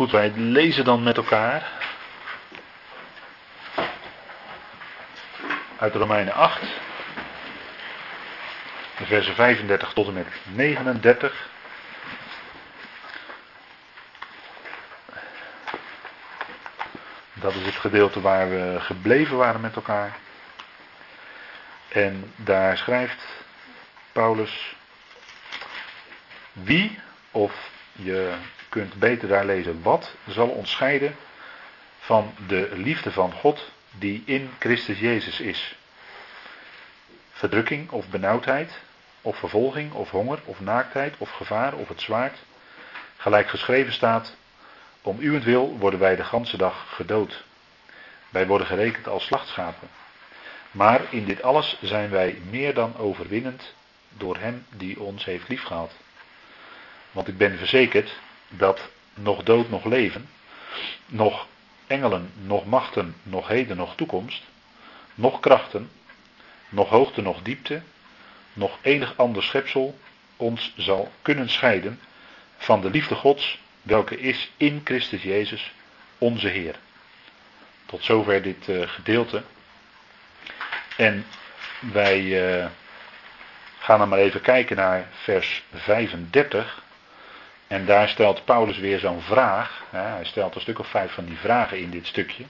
Goed, wij lezen dan met elkaar uit Romeinen 8, de versen 35 tot en met 39. Dat is het gedeelte waar we gebleven waren met elkaar. En daar schrijft Paulus: Wie, of je kunt beter daar lezen, wat zal ons scheiden van de liefde van God die in Christus Jezus is? Verdrukking of benauwdheid, of vervolging, of honger, of naaktheid, of gevaar, of het zwaard. Gelijk geschreven staat: Om uwentwil worden wij de ganse dag gedood. Wij worden gerekend als slachtschapen. Maar in dit alles zijn wij meer dan overwinnend door Hem die ons heeft liefgehad. Want ik ben verzekerd dat nog dood, nog leven, nog engelen, nog machten, nog heden, nog toekomst, nog krachten, nog hoogte, nog diepte, nog enig ander schepsel ons zal kunnen scheiden van de liefde Gods, welke is in Christus Jezus, onze Heer. Tot zover dit uh, gedeelte. En wij uh, gaan dan maar even kijken naar vers 35. En daar stelt Paulus weer zo'n vraag. Hij stelt een stuk of vijf van die vragen in dit stukje.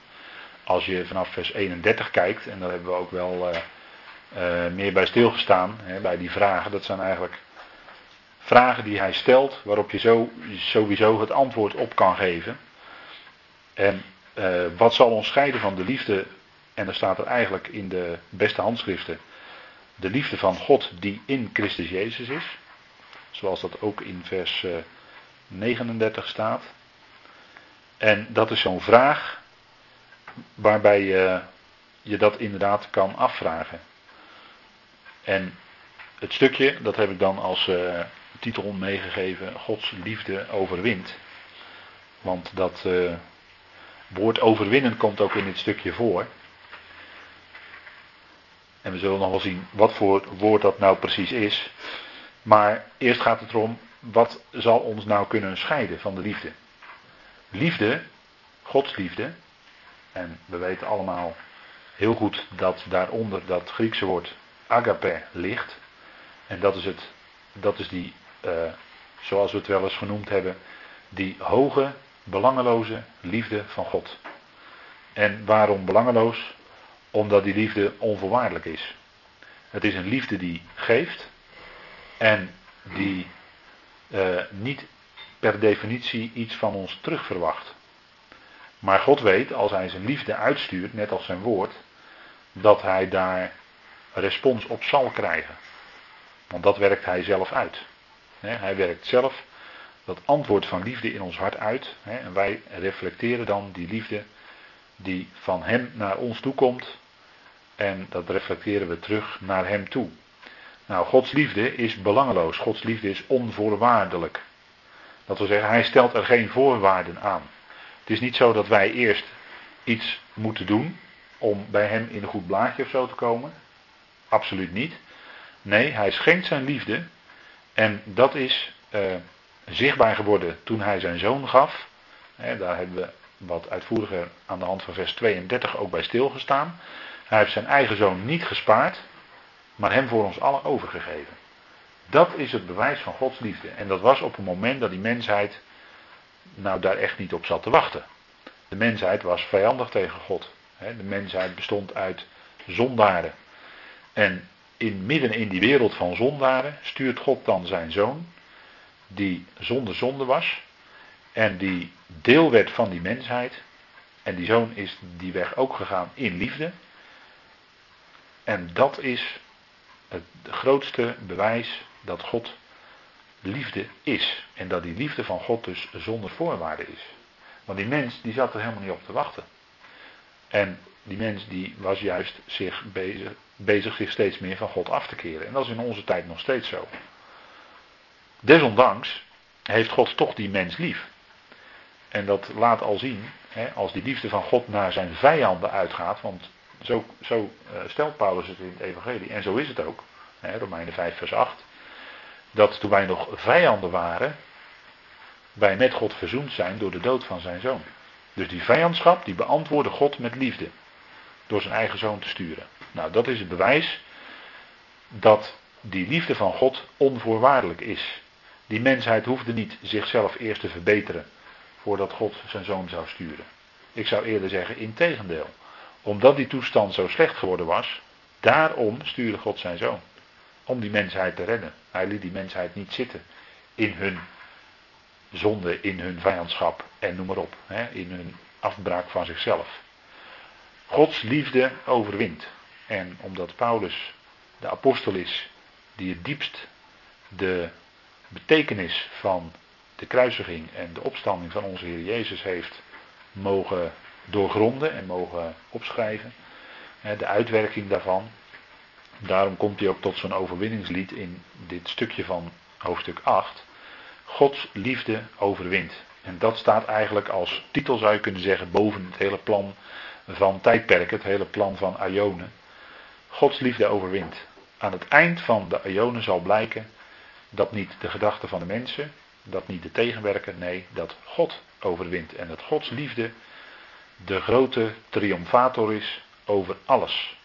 Als je vanaf vers 31 kijkt, en daar hebben we ook wel uh, uh, meer bij stilgestaan, bij die vragen. Dat zijn eigenlijk vragen die hij stelt, waarop je sowieso het antwoord op kan geven. En uh, wat zal ons scheiden van de liefde, en er staat er eigenlijk in de beste handschriften, de liefde van God die in Christus Jezus is. Zoals dat ook in vers 39 staat. En dat is zo'n vraag waarbij je, je dat inderdaad kan afvragen. En het stukje, dat heb ik dan als uh, titel meegegeven, Gods liefde overwint. Want dat uh, woord overwinnen komt ook in dit stukje voor. En we zullen nog wel zien wat voor woord dat nou precies is. Maar eerst gaat het erom, wat zal ons nou kunnen scheiden van de liefde? Liefde, Gods liefde, en we weten allemaal heel goed dat daaronder dat Griekse woord agape ligt. En dat is, het, dat is die, uh, zoals we het wel eens genoemd hebben, die hoge, belangeloze liefde van God. En waarom belangeloos? Omdat die liefde onvoorwaardelijk is. Het is een liefde die geeft en die uh, niet per definitie iets van ons terug verwacht. Maar God weet, als hij zijn liefde uitstuurt, net als zijn woord, dat hij daar respons op zal krijgen. Want dat werkt hij zelf uit. Hij werkt zelf dat antwoord van liefde in ons hart uit. En wij reflecteren dan die liefde die van hem naar ons toe komt. En dat reflecteren we terug naar hem toe. Nou, Gods liefde is belangeloos. Gods liefde is onvoorwaardelijk. Dat wil zeggen, hij stelt er geen voorwaarden aan. Het is niet zo dat wij eerst iets moeten doen om bij hem in een goed blaadje of zo te komen. Absoluut niet. Nee, hij schenkt zijn liefde. En dat is uh, zichtbaar geworden toen hij zijn zoon gaf. daar hebben we wat uitvoeriger aan de hand van vers 32 ook bij stilgestaan. Hij heeft zijn eigen zoon niet gespaard, maar hem voor ons allen overgegeven. Dat is het bewijs van Gods liefde. En dat was op een moment dat die mensheid nou daar echt niet op zat te wachten. De mensheid was vijandig tegen God. De mensheid bestond uit zondaren. En in midden in die wereld van zondaren stuurt God dan zijn zoon, die zonder zonde was en die deel werd van die mensheid. En die zoon is die weg ook gegaan in liefde. En dat is het grootste bewijs dat God liefde is. En dat die liefde van God dus zonder voorwaarden is. Want die mens die zat er helemaal niet op te wachten. En die mens die was juist zich bezig, bezig zich steeds meer van God af te keren. En dat is in onze tijd nog steeds zo. Desondanks heeft God toch die mens lief. En dat laat al zien, hè, als die liefde van God naar zijn vijanden uitgaat, want zo, zo uh, stelt Paulus het in het Evangelie, en zo is het ook, hè, Romeinen 5, vers 8, dat toen wij nog vijanden waren, wij met God verzoend zijn door de dood van zijn zoon. Dus die vijandschap, die beantwoordde God met liefde. Door zijn eigen zoon te sturen. Nou, dat is het bewijs dat die liefde van God onvoorwaardelijk is. Die mensheid hoefde niet zichzelf eerst te verbeteren voordat God zijn zoon zou sturen. Ik zou eerder zeggen, integendeel. Omdat die toestand zo slecht geworden was, daarom stuurde God zijn zoon. Om die mensheid te redden. Hij liet die mensheid niet zitten in hun zonde, in hun vijandschap en noem maar op. Hè, in hun afbraak van zichzelf. Gods liefde overwint. En omdat Paulus de apostel is die het diepst de betekenis van de kruisiging en de opstanding van onze Heer Jezus heeft mogen doorgronden en mogen opschrijven. De uitwerking daarvan. Daarom komt hij ook tot zo'n overwinningslied in dit stukje van hoofdstuk 8. Gods liefde overwint. En dat staat eigenlijk als titel, zou je kunnen zeggen, boven het hele plan van tijdperken, het hele plan van Ionen. Gods liefde overwint. Aan het eind van de Ionen zal blijken dat niet de gedachten van de mensen, dat niet de tegenwerker, nee, dat God overwint. En dat Gods liefde de grote triomfator is over alles.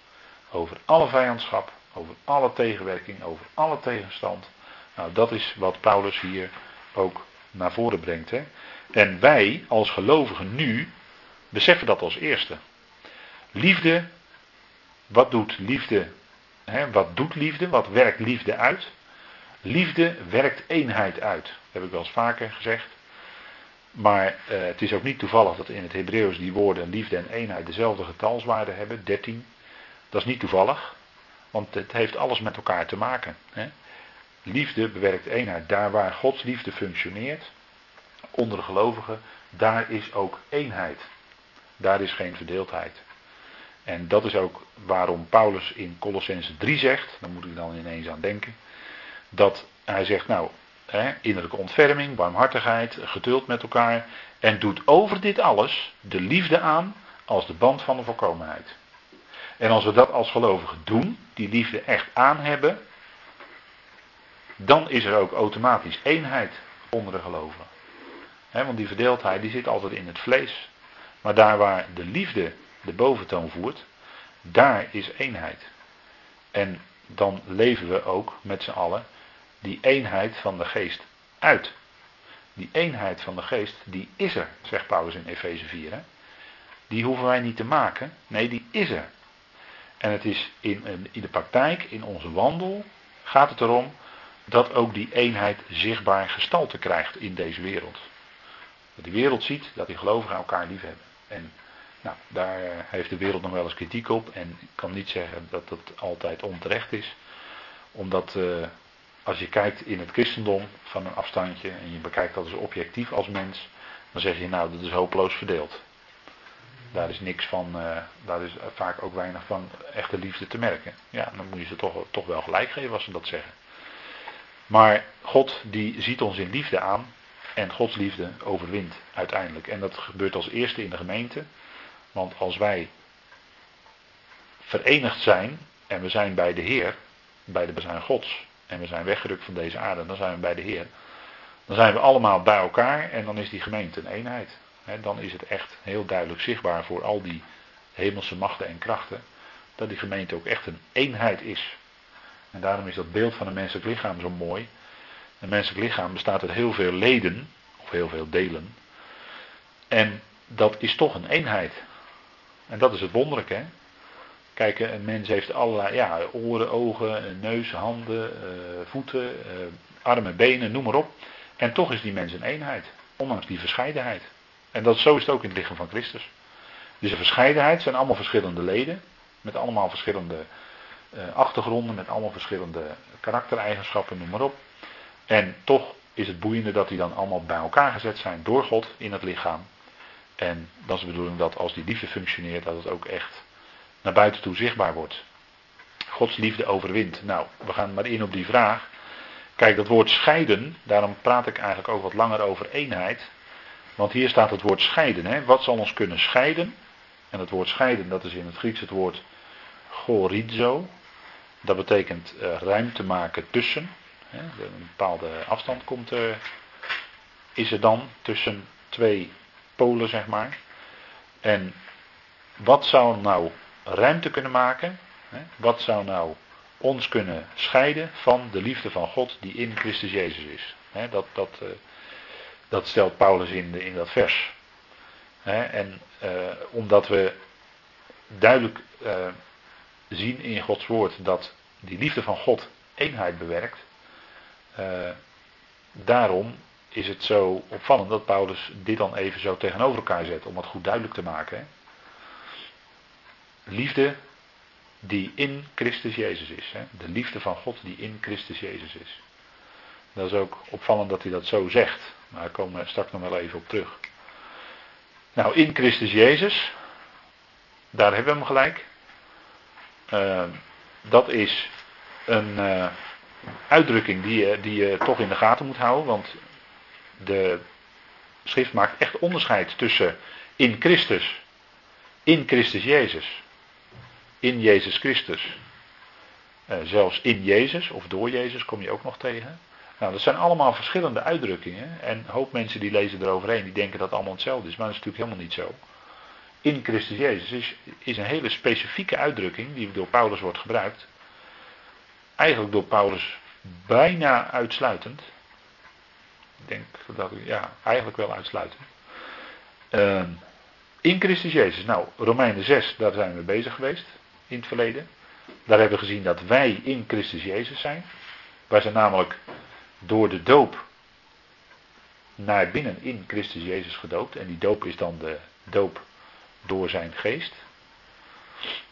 Over alle vijandschap, over alle tegenwerking, over alle tegenstand. Nou, dat is wat Paulus hier ook naar voren brengt. Hè? En wij als gelovigen nu beseffen dat als eerste. Liefde, wat doet liefde? Hè? Wat doet liefde? Wat werkt liefde uit? Liefde werkt eenheid uit. Dat heb ik wel eens vaker gezegd. Maar eh, het is ook niet toevallig dat in het Hebreeuws die woorden liefde en eenheid dezelfde getalswaarde hebben, 13. Dat is niet toevallig, want het heeft alles met elkaar te maken. Hè? Liefde bewerkt eenheid. Daar waar Gods liefde functioneert, onder de gelovigen, daar is ook eenheid. Daar is geen verdeeldheid. En dat is ook waarom Paulus in Colossense 3 zegt, daar moet ik dan ineens aan denken, dat hij zegt, nou, hè, innerlijke ontferming, warmhartigheid, geduld met elkaar, en doet over dit alles de liefde aan als de band van de volkomenheid. En als we dat als gelovigen doen, die liefde echt aan hebben, dan is er ook automatisch eenheid onder de gelovigen. want die verdeeldheid die zit altijd in het vlees. Maar daar waar de liefde de boventoon voert, daar is eenheid. En dan leven we ook met z'n allen die eenheid van de geest uit. Die eenheid van de geest, die is er, zegt Paulus in Efeze 4. Hè? Die hoeven wij niet te maken, nee, die is er. En het is in, in de praktijk, in onze wandel, gaat het erom dat ook die eenheid zichtbaar gestalte krijgt in deze wereld. Dat die wereld ziet dat die gelovigen elkaar lief hebben. En nou, daar eh, heeft de wereld nog wel eens kritiek op. En ik kan niet zeggen dat dat altijd onterecht is. Omdat uh, als je kijkt in het christendom van een afstandje en je bekijkt dat eens objectief als mens, dan zeg je nou dat is hopeloos verdeeld. Daar is niks van, uh, daar is vaak ook weinig van echte liefde te merken. Ja, dan moet je ze toch, toch wel gelijk geven als ze dat zeggen. Maar God die ziet ons in liefde aan en Gods liefde overwint uiteindelijk. En dat gebeurt als eerste in de gemeente. Want als wij verenigd zijn en we zijn bij de Heer, bij de bezuin Gods, en we zijn weggerukt van deze aarde, dan zijn we bij de Heer. Dan zijn we allemaal bij elkaar en dan is die gemeente een eenheid. dan is het echt heel duidelijk zichtbaar voor al die hemelse machten en krachten, dat die gemeente ook echt een eenheid is. En daarom is dat beeld van een menselijk lichaam zo mooi. Een menselijk lichaam bestaat uit heel veel leden, of heel veel delen. En dat is toch een eenheid. En dat is het wonderlijke. Hè? Kijk, een mens heeft allerlei ja, oren, ogen, neus, handen, eh, voeten, uh, armen, benen, noem maar op. En toch is die mens een eenheid, ondanks die verscheidenheid. En dat, zo is het ook in het lichaam van Christus. Dus een verscheidenheid zijn allemaal verschillende leden, met allemaal verschillende achtergronden, met allemaal verschillende karaktereigenschappen, noem maar op. En toch is het boeiende dat die dan allemaal bij elkaar gezet zijn door God in het lichaam. En dat is de bedoeling dat als die liefde functioneert, dat het ook echt naar buiten toe zichtbaar wordt. Gods liefde overwint. Nou, we gaan maar in op die vraag. Kijk, dat woord scheiden, daarom praat ik eigenlijk ook wat langer over eenheid. Want hier staat het woord scheiden. Hè? Wat zal ons kunnen scheiden? En het woord scheiden, dat is in het Grieks het woord chorizo. Dat betekent uh, ruimte maken tussen. Hè? Een bepaalde afstand komt, uh, is er dan tussen twee polen, zeg maar. En wat zou nou ruimte kunnen maken? Wat zou nou ons kunnen scheiden van de liefde van God die in Christus Jezus is? Dat, dat, uh, dat stelt Paulus in, in dat vers. En uh, omdat we duidelijk uh, zien in Gods woord dat die liefde van God eenheid bewerkt. daarom is het zo opvallend dat Paulus dit dan even zo tegenover elkaar zet, om het goed duidelijk te maken. Liefde die in Christus Jezus is. Hè? De liefde van God die in Christus Jezus is. Dat is ook opvallend dat hij dat zo zegt. Maar daar komen we straks nog wel even op terug. Nou, in Christus Jezus, daar hebben we hem gelijk. Uh, dat is een uh, uitdrukking die die je toch in de gaten moet houden. Want de schrift maakt echt onderscheid tussen in Christus, in Christus Jezus, in Jezus Christus. Uh, zelfs in Jezus of door Jezus kom je ook nog tegen. Nou, dat zijn allemaal verschillende uitdrukkingen. En een hoop mensen die lezen eroverheen, die denken dat het allemaal hetzelfde is. Maar dat is natuurlijk helemaal niet zo. In Christus Jezus is, is een hele specifieke uitdrukking die door Paulus wordt gebruikt. Eigenlijk door Paulus bijna uitsluitend. Ik denk dat ja, eigenlijk wel uitsluitend. Uh, in Christus Jezus. Nou, Romeinen 6, daar zijn we bezig geweest in het verleden. Daar hebben we gezien dat wij in Christus Jezus zijn. Wij zijn namelijk door de doop naar binnen in Christus Jezus gedoopt. En die doop is dan de doop door zijn geest.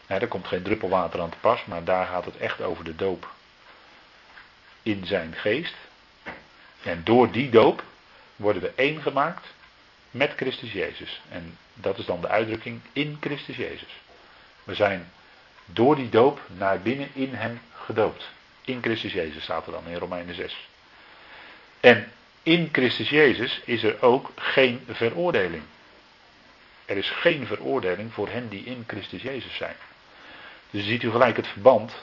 Er komt geen druppel water aan te pas, maar daar gaat het echt over de doop in zijn geest. En door die doop worden we één gemaakt met Christus Jezus. En dat is dan de uitdrukking in Christus Jezus. We zijn door die doop naar binnen in hem gedoopt. In Christus Jezus staat er dan in Romeinen 6. En in Christus Jezus is er ook geen veroordeling. Er is geen veroordeling voor hen die in Christus Jezus zijn. Dus ziet u gelijk het verband.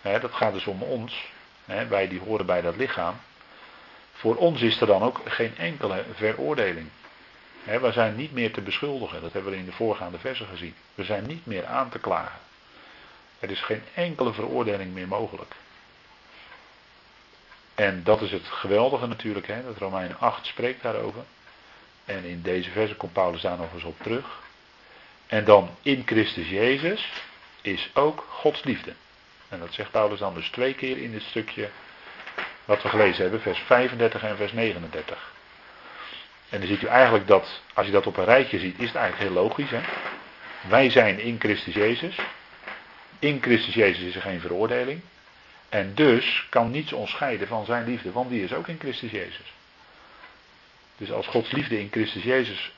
Hè, dat gaat dus om ons. Hè, wij die horen bij dat lichaam. Voor ons is er dan ook geen enkele veroordeling. We zijn niet meer te beschuldigen, dat hebben we in de voorgaande versen gezien. We zijn niet meer aan te klagen. Er is geen enkele veroordeling meer mogelijk. En dat is het geweldige natuurlijk, hè, dat Romeinen 8 spreekt daarover. En in deze versen komt Paulus daar nog eens op terug. En dan in Christus Jezus is ook Gods liefde. En dat zegt Paulus dan dus twee keer in dit stukje wat we gelezen hebben, vers 35 en vers 39. En dan ziet u eigenlijk dat, als je dat op een rijtje ziet, is het eigenlijk heel logisch. Hè? Wij zijn in Christus Jezus. In Christus Jezus is er geen veroordeling. En dus kan niets ons scheiden van zijn liefde, want die is ook in Christus Jezus. Dus als Gods liefde in Christus Jezus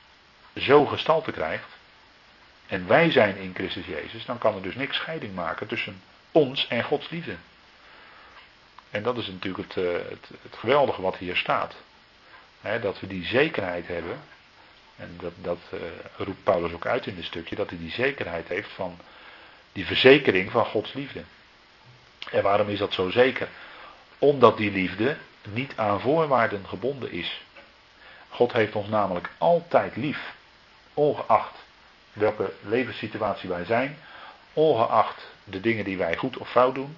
zo gestalte krijgt, en wij zijn in Christus Jezus, dan kan er dus niks scheiding maken tussen ons en Gods liefde. En dat is natuurlijk het, eh, het, geweldige wat hier staat. dat we die zekerheid hebben. En dat, dat uh, roept Paulus ook uit in dit stukje. Dat hij die zekerheid heeft van die verzekering van Gods liefde. En waarom is dat zo zeker? Omdat die liefde niet aan voorwaarden gebonden is. God heeft ons namelijk altijd lief. Ongeacht welke levenssituatie wij zijn. Ongeacht de dingen die wij goed of fout doen.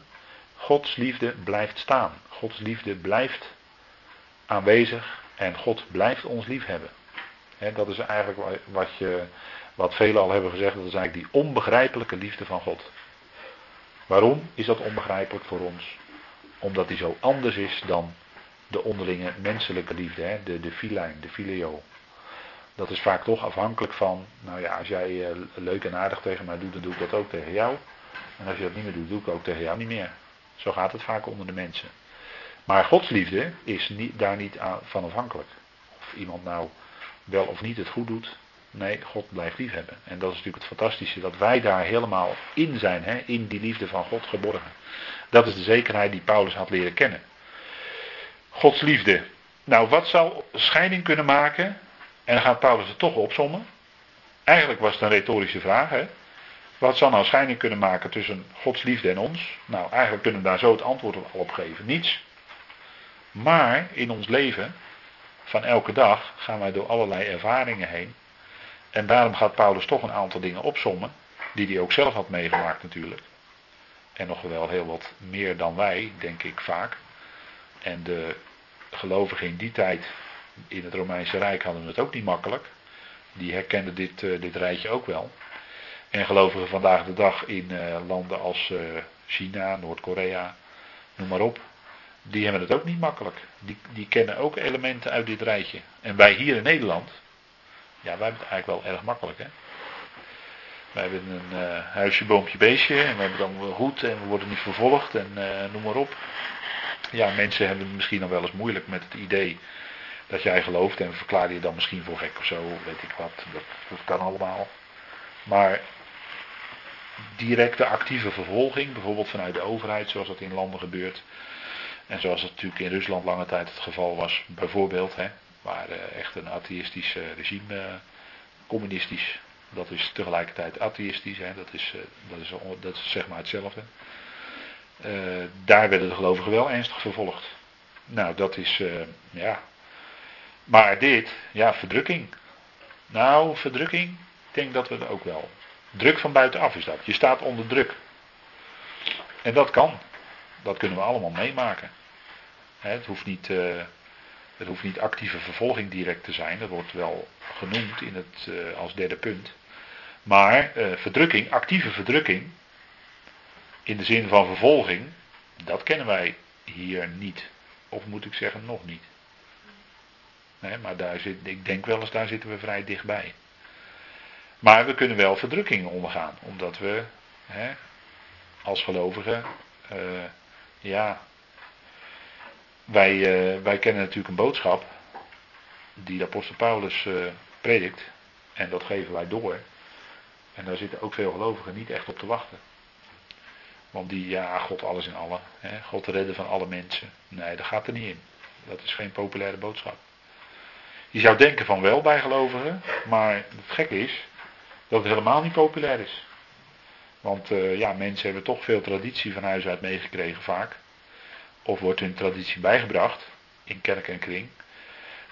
Gods liefde blijft staan. Gods liefde blijft aanwezig en God blijft ons lief hebben. dat is eigenlijk wat, je, wat velen al hebben gezegd, dat is eigenlijk die onbegrijpelijke liefde van God. Waarom is dat onbegrijpelijk voor ons? Omdat die zo anders is dan de onderlinge menselijke liefde, de, de filijn, de filio. Dat is vaak toch afhankelijk van, nou ja, als jij eh, leuk en aardig tegen mij doet, dan doe ik dat ook tegen jou. En als je dat niet meer doet, doe ik ook tegen jou niet meer. Zo gaat het vaak onder de mensen. Maar Gods liefde is niet, daar niet van afhankelijk. Of iemand nou wel of niet het goed doet. Nee, God blijft lief hebben. En dat is natuurlijk het fantastische, dat wij daar helemaal in zijn, hè, in die liefde van God geborgen. Dat is de zekerheid die Paulus had leren kennen. Gods liefde. Nou, wat zou scheiding kunnen maken? En dan gaat Paulus het toch opzommen. Eigenlijk was het een retorische vraag. Hè? Wat zou nou scheiding kunnen maken tussen Gods liefde en ons? Nou, eigenlijk kunnen we daar zo het antwoord op geven. Niets. Maar in ons leven van elke dag gaan wij door allerlei ervaringen heen. En daarom gaat Paulus toch een aantal dingen opsommen, die hij ook zelf had meegemaakt natuurlijk. En nog wel heel wat meer dan wij, denk ik vaak. En de gelovigen in die tijd in het Romeinse Rijk hadden het ook niet makkelijk. Die herkenden dit, uh, dit rijtje ook wel. En gelovigen vandaag de dag in uh, landen als uh, China, Noord-Korea, noem maar op. Die hebben het ook niet makkelijk. Die, die kennen ook elementen uit dit rijtje. En wij hier in Nederland, ja, wij hebben het eigenlijk wel erg makkelijk, hè. Wij hebben een huisje, boompje, beestje. En we hebben dan goed en we worden niet vervolgd en noem maar op. Ja, mensen hebben misschien nog wel eens moeilijk met het idee dat jij gelooft en verklaar je dan misschien voor gek of zo, weet ik wat. Dat, dat kan allemaal. Maar directe actieve vervolging, bijvoorbeeld vanuit de overheid, zoals dat in landen gebeurt. En zoals het natuurlijk in Rusland lange tijd het geval was, bijvoorbeeld, hè, waar uh, echt een atheïstisch uh, regime, uh, communistisch, dat is tegelijkertijd atheïstisch, hè, dat, is, dat, is, dat zeg maar hetzelfde. daar werden de gelovigen wel ernstig vervolgd. Nou, dat is, ja, maar dit, ja, verdrukking. Nou, verdrukking, ik denk dat we het ook wel. Druk van buitenaf is dat. Je staat onder druk. En dat kan. Dat kunnen we allemaal meemaken. Het hoeft niet, het hoeft niet actieve vervolging direct te zijn. Dat wordt wel genoemd in het, uh, als derde punt. Maar uh, verdrukking, actieve verdrukking, in de zin van vervolging, dat kennen wij hier niet. Of moet ik zeggen, nog niet. Maar daar zit, ik denk wel eens, daar zitten we vrij dichtbij. Maar we kunnen wel verdrukkingen ondergaan, omdat we hè, als gelovigen, uh, ja, wij, uh, wij kennen natuurlijk een boodschap die de apostel Paulus uh, predikt, en dat geven wij door. En daar zitten ook veel gelovigen niet echt op te wachten. Want die, ja, God alles in allen, hè, God redden van alle mensen. Nee, dat gaat er niet in. Dat is geen populaire boodschap. Je zou denken van wel bij gelovigen, maar het gekke is dat het helemaal niet populair is. Want uh, ja, mensen hebben toch veel traditie van huis uit meegekregen vaak. Of wordt hun traditie bijgebracht in kerk en kring.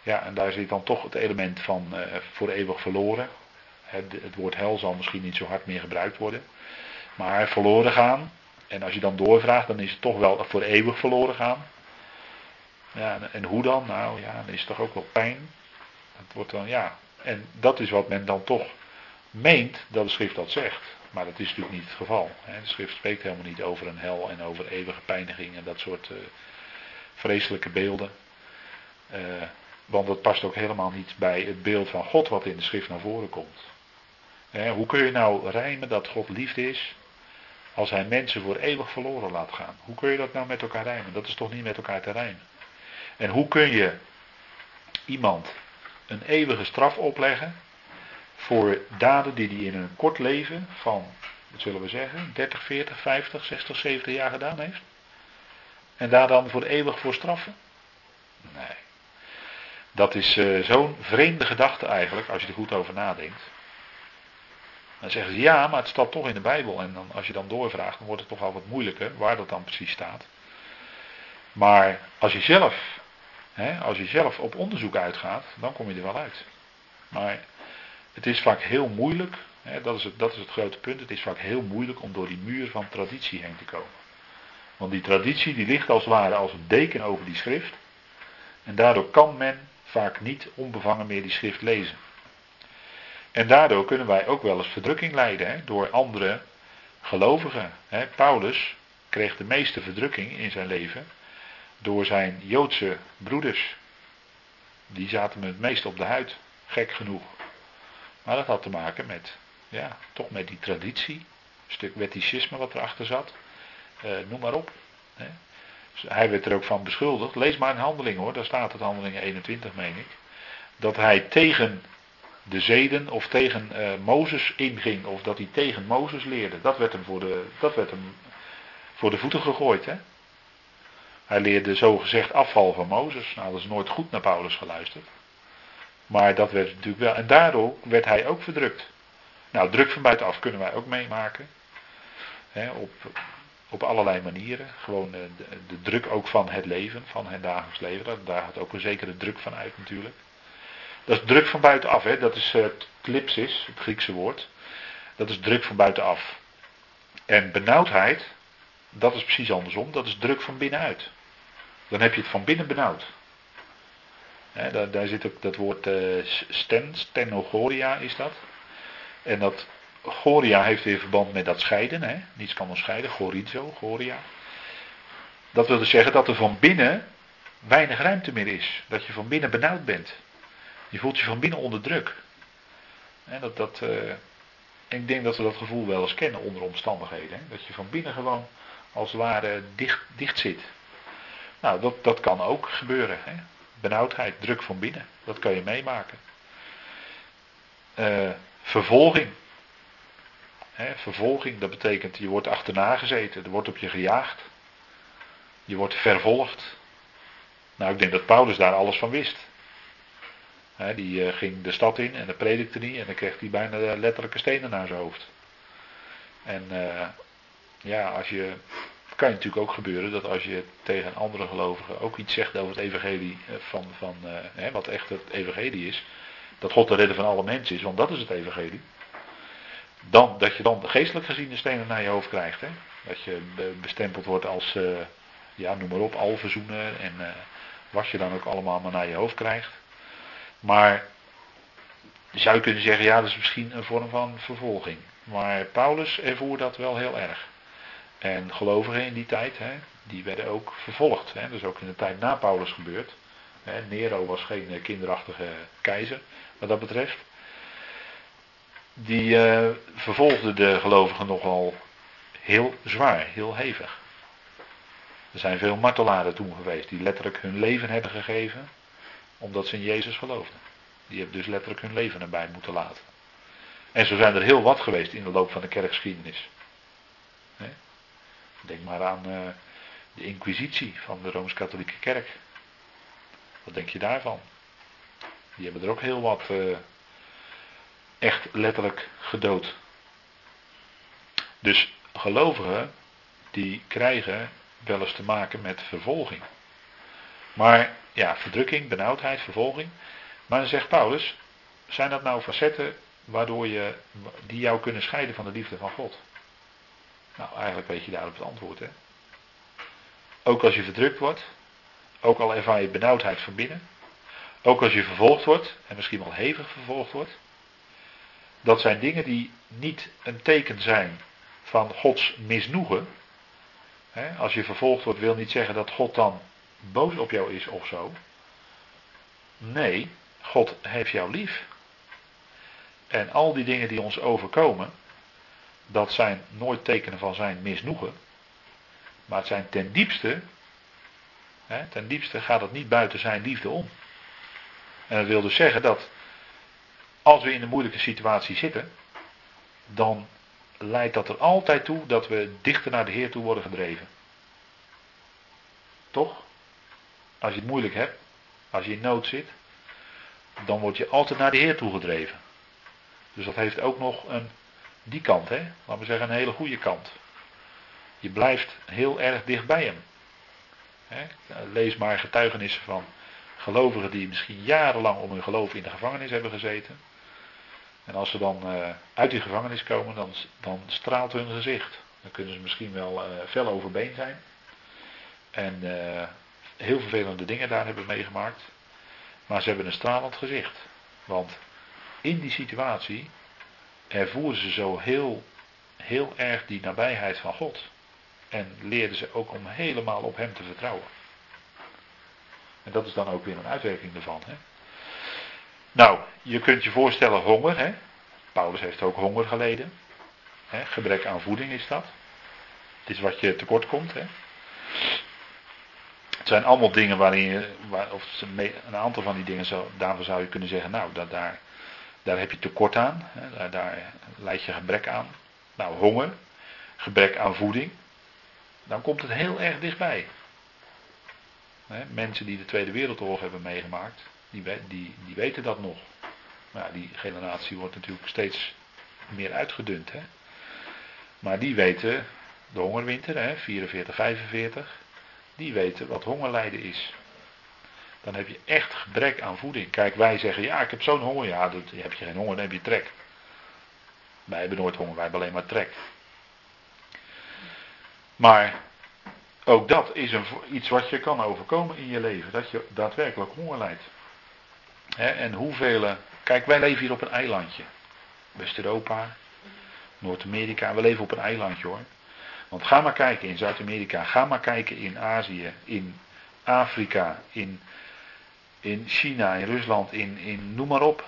Ja, en daar zit dan toch het element van uh, voor eeuwig verloren. Het, het, woord hel zal misschien niet zo hard meer gebruikt worden. Maar verloren gaan. En als je dan doorvraagt, dan is het toch wel voor eeuwig verloren gaan. Ja, en, en hoe dan? Nou ja, dan is het toch ook wel pijn. Het wordt dan, ja. En dat is wat men dan toch meent dat de schrift dat zegt. Maar dat is natuurlijk niet het geval. De schrift spreekt helemaal niet over een hel en over eeuwige pijniging en dat soort uh, vreselijke beelden. Uh, want dat past ook helemaal niet bij het beeld van God wat in de schrift naar voren komt. hoe kun je nou rijmen dat God liefde is als hij mensen voor eeuwig verloren laat gaan? Hoe kun je dat nou met elkaar rijmen? Dat is toch niet met elkaar te rijmen? En hoe kun je iemand een eeuwige straf opleggen voor daden die hij in een kort leven van, wat zullen we zeggen, 30, 40, 50, 60, 70 jaar gedaan heeft? En daar dan voor eeuwig voor straffen? Nee. Dat is uh, zo'n vreemde gedachte eigenlijk, als je er goed over nadenkt. Dan zeggen ze ja, maar het staat toch in de Bijbel. En dan, als je dan doorvraagt, dan wordt het toch al wat moeilijker waar dat dan precies staat. Maar als je zelf als je zelf op onderzoek uitgaat, dan kom je er wel uit. Maar het is vaak heel moeilijk, dat, is het, dat is het grote punt, het is vaak heel moeilijk om door die muur van traditie heen te komen. Want die traditie die ligt als het ware als een deken over die schrift. En daardoor kan men vaak niet onbevangen meer die schrift lezen. En daardoor kunnen wij ook wel eens verdrukking lijden door andere gelovigen. Paulus kreeg de meeste verdrukking in zijn leven door zijn Joodse broeders. Die zaten me het meest op de huid, gek genoeg. Maar dat had te maken met, ja, toch met die traditie, een stuk wetticisme wat erachter zat. Uh, noem maar op. Hè. Dus hij werd er ook van beschuldigd. Lees maar in handelingen hoor, daar staat het handelingen 21 meen ik. Dat hij tegen de zeden of tegen uh, Mozes inging. Of dat hij tegen Mozes leerde. Dat werd hem voor de, dat werd hem voor de voeten gegooid. Hè? Hij leerde zogezegd afval van Mozes. Nou, dat is nooit goed naar Paulus geluisterd. Maar dat werd natuurlijk wel. En daardoor werd hij ook verdrukt. Nou, druk van buitenaf kunnen wij ook meemaken. op op allerlei manieren. Gewoon de, de, druk ook van het leven, van het dagelijks leven. Daar gaat ook een zekere druk van uit natuurlijk. Dat is druk van buitenaf, hè? dat is het klipsis, het Griekse woord. Dat is druk van buitenaf. En benauwdheid, dat is precies andersom, dat is druk van binnenuit. Dan heb je het van binnen benauwd. Daar, daar, zit ook dat woord uh, sten, stenogoria is dat. En dat goria heeft weer verband met dat scheiden. Hè? Niets kan ons scheiden, gorizo, goria. Dat wil dus zeggen dat er van binnen weinig ruimte meer is. Dat je van binnen benauwd bent. Je voelt je van binnen onder druk. dat, dat, uh, ik denk dat we dat gevoel wel eens kennen onder omstandigheden. Dat je van binnen gewoon als het ware dicht, dicht zit. Nou, dat, dat kan ook gebeuren. Benauwdheid, druk van binnen. Dat kan je meemaken. Uh, vervolging. Hè, vervolging, dat betekent je wordt achterna gezeten, er wordt op je gejaagd. Je wordt vervolgd. Nou, ik denk dat Paulus daar alles van wist. die uh, ging de stad in en dat predikte niet en dan kreeg hij bijna letterlijke stenen naar zijn hoofd. En uh, ja, als je, kan je natuurlijk ook gebeuren dat als je tegen andere gelovigen ook iets zegt over het evangelie eh, van, van wat echt het evangelie is, dat God de redder van alle mensen is, want dat is het evangelie. Dan, dat je dan geestelijk gezien de stenen naar je hoofd krijgt. Hè? Dat je bestempeld wordt als, uh, ja, noem maar op, alverzoener. En wat je dan ook allemaal maar naar je hoofd krijgt. Maar zou je kunnen zeggen, ja, dat is misschien een vorm van vervolging. Maar Paulus ervoer dat wel heel erg. En gelovigen in die tijd, hè, die werden ook vervolgd. Hè. Dat is ook in de tijd na Paulus gebeurd. Hè. Nero was geen kinderachtige keizer, wat dat betreft die uh, vervolgde de gelovigen nogal heel zwaar, heel hevig. Er zijn veel martelaren toen geweest die letterlijk hun leven hebben gegeven omdat ze in Jezus geloofden. Die hebben dus letterlijk hun leven erbij moeten laten. En zo zijn er heel wat geweest in de loop van de kerkgeschiedenis. Denk maar aan uh, de inquisitie van de Rooms-Katholieke Kerk. Wat denk je daarvan? Die hebben er ook heel wat uh, echt letterlijk gedood. Dus gelovigen die krijgen wel eens te maken met vervolging. Maar ja, verdrukking, benauwdheid, vervolging. Maar dan zegt Paulus, zijn dat nou facetten waardoor je, die jou kunnen scheiden van de liefde van God? Nou, eigenlijk weet je daarop het antwoord. Hè? Ook als je verdrukt wordt, ook al ervaar je benauwdheid van binnen, ook als je vervolgd wordt, en misschien wel hevig vervolgd wordt, dat zijn dingen die niet een teken zijn van Gods misnoegen. als je vervolgd wordt, wil niet zeggen dat God dan boos op jou is of zo. Nee, God heeft jou lief. En al die dingen die ons overkomen, dat zijn nooit tekenen van zijn misnoegen. Maar het zijn ten diepste, ten diepste gaat het niet buiten zijn liefde om. En dat wil dus zeggen dat als we in een moeilijke situatie zitten, dan leidt dat er altijd toe dat we dichter naar de Heer toe worden gedreven. Toch? Als je het moeilijk hebt, als je in nood zit, dan word je altijd naar de Heer toe gedreven. Dus dat heeft ook nog een, die kant, hè? laten we zeggen een hele goede kant. Je blijft heel erg dicht bij hem. Lees maar getuigenissen van gelovigen die misschien jarenlang om hun geloof in de gevangenis hebben gezeten. En als ze dan uh, uit die gevangenis komen, dan, dan straalt hun gezicht. Dan kunnen ze misschien wel uh, fel overbeen zijn. En uh, heel vervelende dingen daar hebben meegemaakt. Maar ze hebben een stralend gezicht. Want in die situatie ervoeren ze zo heel, heel erg die nabijheid van God. En leerden ze ook om helemaal op Hem te vertrouwen. En dat is dan ook weer een uitwerking ervan. Hè? Nou, je kunt je voorstellen honger. Hè? Paulus heeft ook honger geleden. Hè? Gebrek aan voeding is dat. Het is wat je tekort komt. Hè? Het zijn allemaal dingen waarin je, waar, of een aantal van die dingen, zo, daarvoor zou je kunnen zeggen, nou, dat, daar, daar heb je tekort aan. Daar, leid je gebrek aan. Nou, honger, gebrek aan voeding. Dan komt het heel erg dichtbij. Mensen die de Tweede Wereldoorlog hebben meegemaakt, die, die, die weten dat nog. Maar ja, die generatie wordt natuurlijk steeds meer uitgedund. Maar die weten de hongerwinter, hè, 44, 45, die weten wat hongerlijden is. Dan heb je echt gebrek aan voeding. Kijk, wij zeggen, ja, ik heb zo'n honger. Ja, dat, heb je geen honger, dan heb je trek. Wij hebben nooit honger, wij hebben alleen maar trek. Maar ook dat is een, iets wat je kan overkomen in je leven. Dat je daadwerkelijk honger lijdt. en hoeveel. Kijk, wij leven hier op een eilandje. West-Europa, Noord-Amerika. We leven op een eilandje hoor. Want ga maar kijken in Zuid-Amerika. Ga maar kijken in Azië. In Afrika. In, in China. In Rusland. In, in noem maar op.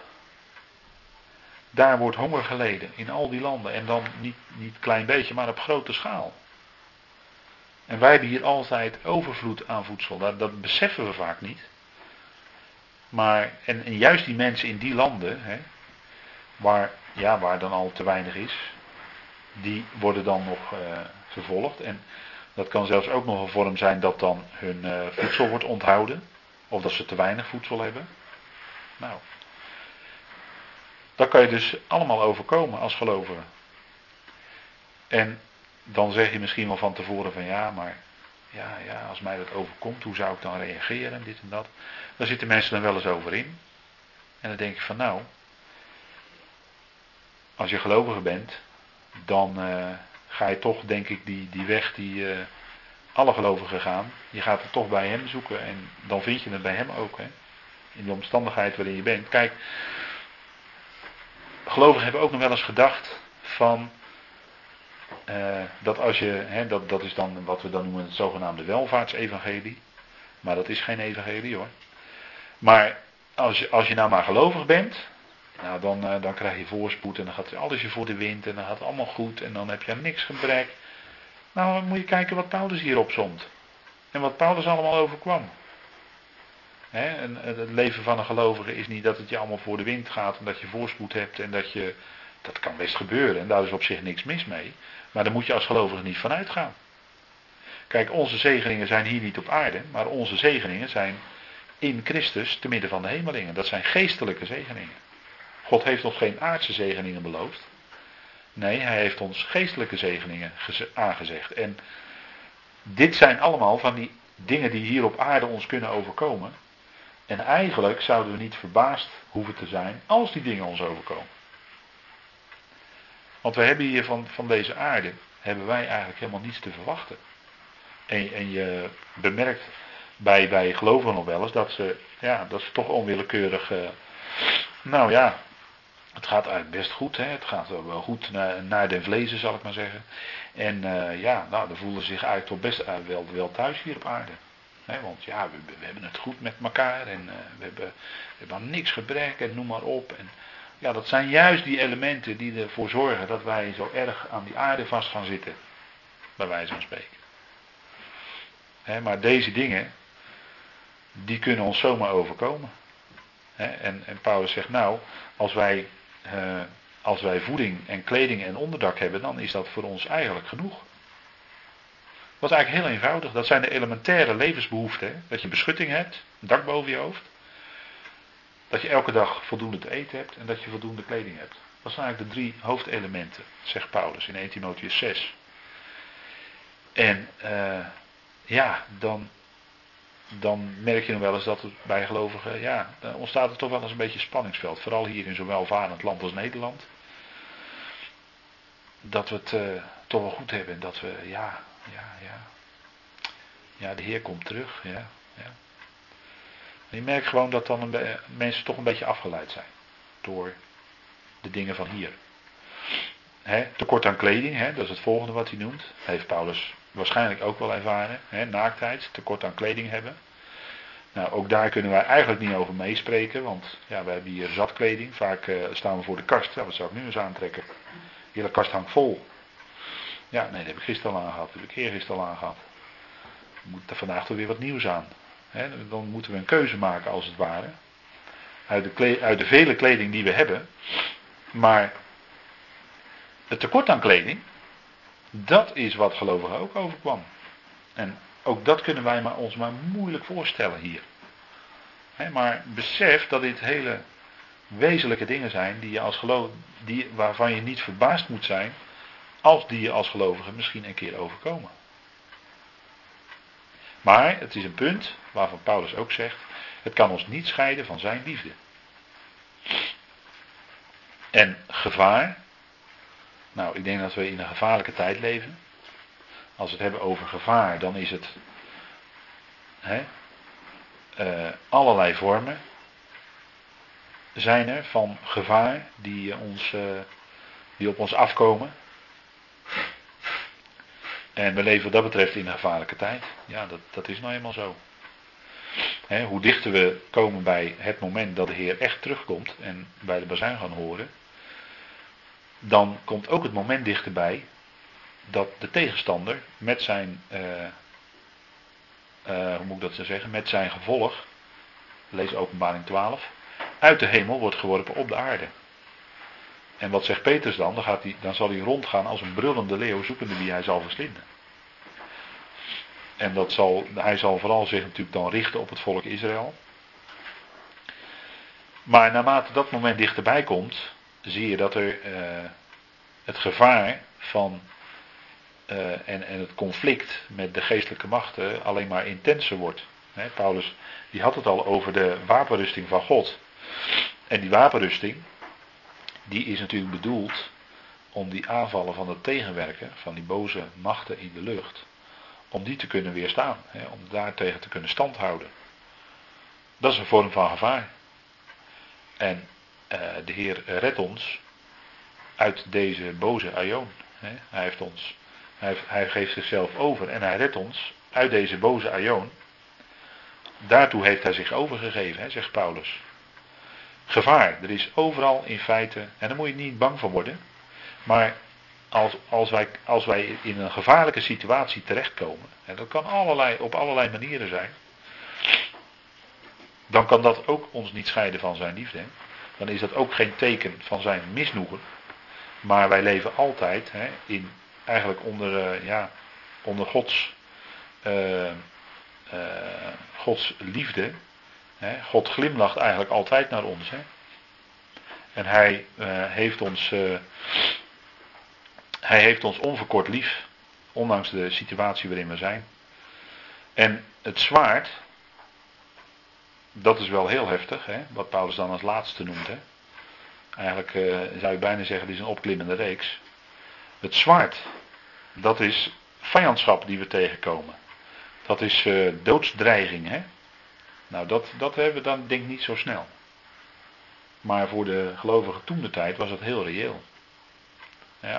Daar wordt honger geleden. In al die landen. En dan niet, niet klein beetje, maar op grote schaal. En wij hebben hier altijd overvloed aan voedsel. Dat, dat beseffen we vaak niet. Maar, en, juist die mensen in die landen, hè, waar, ja, waar dan al te weinig is, die worden dan nog uh, vervolgd. En dat kan zelfs ook nog een vorm zijn dat dan hun uh, voedsel wordt onthouden. Of dat ze te weinig voedsel hebben. Nou, dat kan je dus allemaal overkomen als gelovige. En dan zeg je misschien wel van tevoren van ja, maar ja, ja, als mij dat overkomt, hoe zou ik dan reageren, dit en dat. Daar zitten mensen dan wel eens over in. En dan denk ik van nou, als je gelovige bent, dan uh, ga je toch, denk ik, die, die weg die uh, alle gelovigen gaan, je gaat het toch bij hem zoeken en dan vind je het bij hem ook. Hè? In de omstandigheid waarin je bent. Kijk, gelovigen hebben ook nog wel eens gedacht van uh, dat als je, hè, dat, dat is dan wat we dan noemen het zogenaamde welvaartsevangelie. Maar dat is geen evangelie hoor. Maar als je, als je nou maar gelovig bent, nou dan, uh, dan krijg je voorspoed en dan gaat alles je voor de wind en dan gaat het allemaal goed en dan heb je niks gebrek. Nou moet je kijken wat Paulus hier opzomt. En wat Paulus allemaal overkwam. En het leven van een gelovige is niet dat het je allemaal voor de wind gaat en dat je voorspoed hebt en dat je. Dat kan best gebeuren en daar is op zich niks mis mee. Maar daar moet je als gelovige niet van uitgaan. Kijk, onze zegeningen zijn hier niet op aarde, maar onze zegeningen zijn in Christus te midden van de hemelingen. Dat zijn geestelijke zegeningen. God heeft ons geen aardse zegeningen beloofd. Nee, hij heeft ons geestelijke zegeningen aangezegd. En dit zijn allemaal van die dingen die hier op aarde ons kunnen overkomen. En eigenlijk zouden we niet verbaasd hoeven te zijn als die dingen ons overkomen. Want we hebben hier van, van deze aarde, hebben wij eigenlijk helemaal niets te verwachten. En, en je bemerkt bij, bij gelovigen nog wel eens dat ze, ja, dat ze toch onwillekeurig, uh, nou ja, het gaat eigenlijk best goed. Hè? Het gaat wel goed naar, naar de vlezen, zal ik maar zeggen. En uh, ja, nou, dan voelen ze zich eigenlijk toch best uh, wel, wel thuis hier op aarde. Hè? Want ja, we, we, hebben het goed met elkaar en we, hebben, we hebben niks gebrek en noem maar op. En ja, dat zijn juist die elementen die ervoor zorgen dat wij zo erg aan die aarde vast gaan zitten. Bij wijze van spreken. maar deze dingen, die kunnen ons zomaar overkomen. en, en Paulus zegt nou, als wij, uh, als wij voeding en kleding en onderdak hebben, dan is dat voor ons eigenlijk genoeg. Is eigenlijk heel eenvoudig. Dat zijn de elementaire levensbehoeften. Dat je beschutting hebt, een dak boven je hoofd. Dat je elke dag voldoende te eten hebt en dat je voldoende kleding hebt. Dat zijn eigenlijk de drie hoofdelementen, zegt Paulus in 1 Timotheus 6. En uh, ja, dan, dan merk je nog wel eens dat het bij gelovigen, ja, dan ontstaat er toch wel eens een beetje spanningsveld. Vooral hier in zo'n welvarend land als Nederland. Dat we het uh, toch wel goed hebben en dat we, ja, ja, ja. Ja, de Heer komt terug, ja, je merkt gewoon dat dan mensen toch een beetje afgeleid zijn. Door de dingen van hier. He, tekort aan kleding, he, dat is het volgende wat hij noemt. Heeft Paulus waarschijnlijk ook wel ervaren. He, naaktheid, tekort aan kleding hebben. Nou, ook daar kunnen wij eigenlijk niet over meespreken, want ja, we hebben hier zatkleding. Vaak uh, staan we voor de kast. Ja, wat zou ik nu eens aantrekken? De hele kast hangt vol. Ja, nee, dat heb ik gisteren al aangehad. Dat heb ik eergisteren al aangehad. Moet er vandaag toch weer wat nieuws aan dan moeten we een keuze maken als het ware. Uit de, uit de vele kleding die we hebben. Maar het tekort aan kleding, dat is wat gelovigen ook overkwam. En ook dat kunnen wij maar ons maar moeilijk voorstellen hier. maar besef dat dit hele wezenlijke dingen zijn die je als geloof, die, waarvan je niet verbaasd moet zijn als die je als gelovige misschien een keer overkomen. Maar het is een punt waarvan Paulus ook zegt, het kan ons niet scheiden van zijn liefde. En gevaar, nou ik denk dat we in een gevaarlijke tijd leven. Als we het hebben over gevaar, dan is het hè, uh, allerlei vormen zijn er van gevaar die, ons, uh, die op ons afkomen. En we leven wat dat betreft in een gevaarlijke tijd. Ja, dat, dat is nou eenmaal zo. hoe dichter we komen bij het moment dat de Heer echt terugkomt en bij de bazuin gaan horen, dan komt ook het moment dichterbij dat de tegenstander met zijn, uh, uh, hoe moet ik dat zo zeggen, met zijn gevolg, lees openbaring 12, uit de hemel wordt geworpen op de aarde. En wat zegt Petrus dan? Dan, gaat hij, dan zal hij rondgaan als een brullende leeuw zoekende wie hij zal verslinden. En dat zal, hij zal vooral zich natuurlijk dan richten op het volk Israël. Maar naarmate dat moment dichterbij komt, zie je dat er uh, het gevaar van uh, en, en het conflict met de geestelijke machten alleen maar intenser wordt. Paulus die had het al over de wapenrusting van God. En die wapenrusting, die is natuurlijk bedoeld om die aanvallen van het tegenwerken, van die boze machten in de lucht, om die te kunnen weerstaan, hè, om daartegen te kunnen standhouden. Dat is een vorm van gevaar. En de Heer redt ons uit deze boze aion. Hij, heeft ons, hij, hij, geeft zichzelf over en hij redt ons uit deze boze aion. Daartoe heeft hij zich overgegeven, zegt Paulus gevaar. Er is overal in feite, en daar moet je niet bang van worden, maar als, als, wij, als wij in een gevaarlijke situatie terechtkomen, en dat kan allerlei, op allerlei manieren zijn, dan kan dat ook ons niet scheiden van zijn liefde. Dan is dat ook geen teken van zijn misnoegen. Maar wij leven altijd hè, in, eigenlijk onder, uh, ja, onder Gods, uh, uh, Gods liefde God glimlacht eigenlijk altijd naar ons. En hij, heeft ons, hij heeft ons onverkort lief, ondanks de situatie waarin we zijn. En het zwaard, dat is wel heel heftig, hè, wat Paulus dan als laatste noemt. Hè. Eigenlijk uh, zou je bijna zeggen, het is een opklimmende reeks. Het zwaard, dat is vijandschap die we tegenkomen. Dat is doodsdreiging. Hè. Nou, dat, dat hebben we dan denk ik niet zo snel. Maar voor de gelovigen toen de tijd was het heel reëel.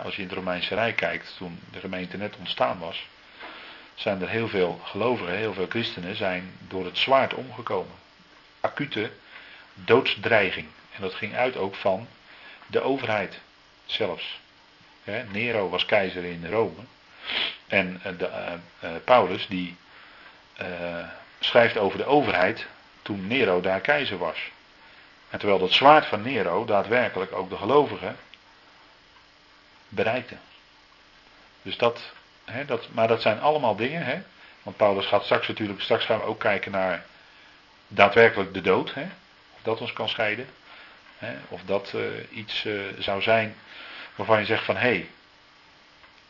Als je in het Romeinse Rijk kijkt, toen de gemeente net ontstaan was, zijn er heel veel gelovigen, heel veel christenen zijn door het zwaard omgekomen. Acute doodsdreiging. En dat ging uit ook van de overheid zelfs. Nero was keizer in Rome. En eh, de, uh, uh, Paulus die schrijft over de overheid toen Nero daar keizer was. En terwijl dat zwaard van Nero daadwerkelijk ook de gelovigen bereikte. Dus dat, dat, maar dat zijn allemaal dingen, hè, want Paulus gaat straks natuurlijk, straks gaan we ook kijken naar daadwerkelijk de dood, hè, of dat ons kan scheiden. Hè, of dat uh, iets uh, zou zijn waarvan je zegt van hé, hey,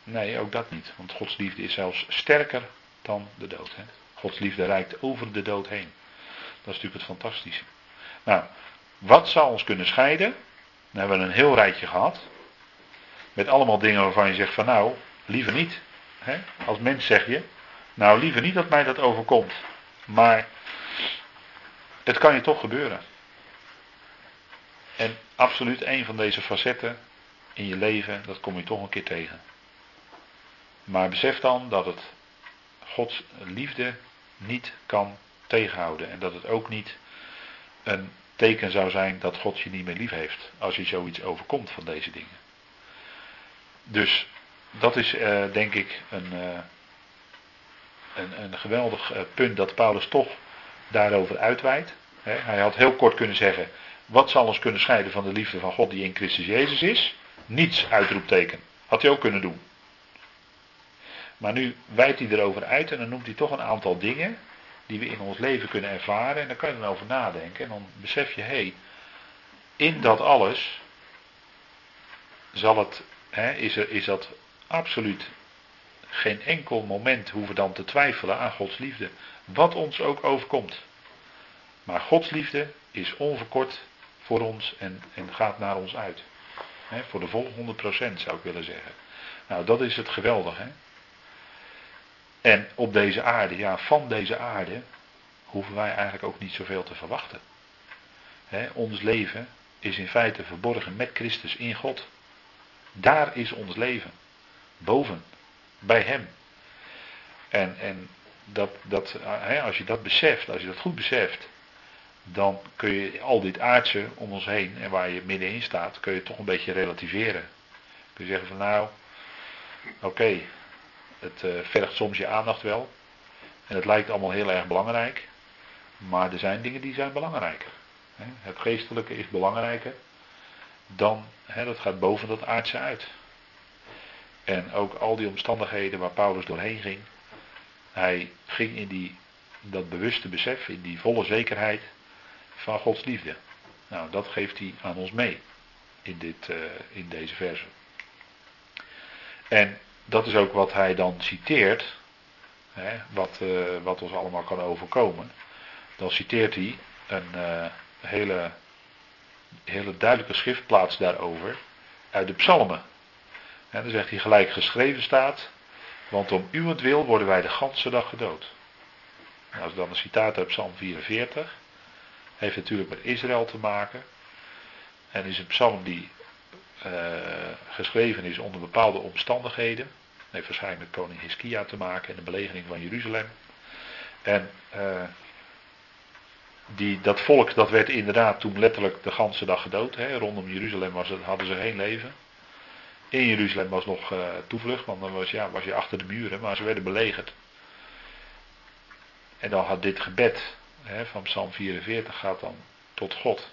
nee ook dat niet, want Gods liefde is zelfs sterker dan de dood. Hè. Gods liefde reikt over de dood heen. Dat is natuurlijk het fantastische. Nou, wat zou ons kunnen scheiden? Dan hebben we een heel rijtje gehad. Met allemaal dingen waarvan je zegt van nou, liever niet. Hè? Als mens zeg je, nou liever niet dat mij dat overkomt. Maar het kan je toch gebeuren. En absoluut een van deze facetten in je leven, dat kom je toch een keer tegen. Maar besef dan dat het Gods liefde niet kan tegenhouden. En dat het ook niet een teken zou zijn dat God je niet meer lief heeft. Als je zoiets overkomt van deze dingen. Dus dat is uh, denk ik een, uh, een, een, geweldig uh, punt dat Paulus toch daarover uitweidt. hij had heel kort kunnen zeggen: wat zal ons kunnen scheiden van de liefde van God die in Christus Jezus is? Niets, uitroepteken. Had hij ook kunnen doen. Maar nu wijdt hij erover uit en dan noemt hij toch een aantal dingen die we in ons leven kunnen ervaren. En dan kan je dan over nadenken. En dan besef je, hé, hey, in dat alles zal het, hè, is, er, is dat absoluut geen enkel moment hoeven dan te twijfelen aan Gods liefde. Wat ons ook overkomt. Maar Gods liefde is onverkort voor ons en, en gaat naar ons uit. voor de volle 100% zou ik willen zeggen. Nou, dat is het geweldige. En op deze aarde, ja, van deze aarde hoeven wij eigenlijk ook niet zoveel te verwachten. ons leven is in feite verborgen met Christus in God. Daar is ons leven. Boven. Bij Hem. En, en dat, dat, als je dat beseft, als je dat goed beseft, dan kun je al dit aardse om ons heen en waar je middenin staat, kun je toch een beetje relativeren. Kun je zeggen van nou, oké, het uh, vergt soms je aandacht wel. En het lijkt allemaal heel erg belangrijk. Maar er zijn dingen die zijn belangrijker. Het geestelijke is belangrijker dan, dat gaat boven dat aardse uit. En ook al die omstandigheden waar Paulus doorheen ging. Hij ging in die, dat bewuste besef, in die volle zekerheid van Gods liefde. Nou, dat geeft hij aan ons mee in, dit, uh, in deze verse. En dat is ook wat hij dan citeert, hè, wat, uh, wat ons allemaal kan overkomen. Dan citeert hij een uh, hele, hele duidelijke schriftplaats daarover uit de psalmen. En dan zegt hij gelijk geschreven staat, want om uwentwil worden wij de ganse dag gedood. En als dan een citaat uit Psalm 44, heeft natuurlijk met Israël te maken. En is een psalm die uh, geschreven is onder bepaalde omstandigheden. Heeft waarschijnlijk met koning Hiskia te maken en de belegering van Jeruzalem. En uh, die, dat volk dat werd inderdaad toen letterlijk de ganse dag gedood. Hè. Rondom Jeruzalem was hadden ze geen leven. In Jeruzalem was nog uh, toevlucht, want dan was, ja, was je achter de muren, maar ze werden belegerd. En dan had dit gebed hè, van Psalm 44 gaat dan tot God.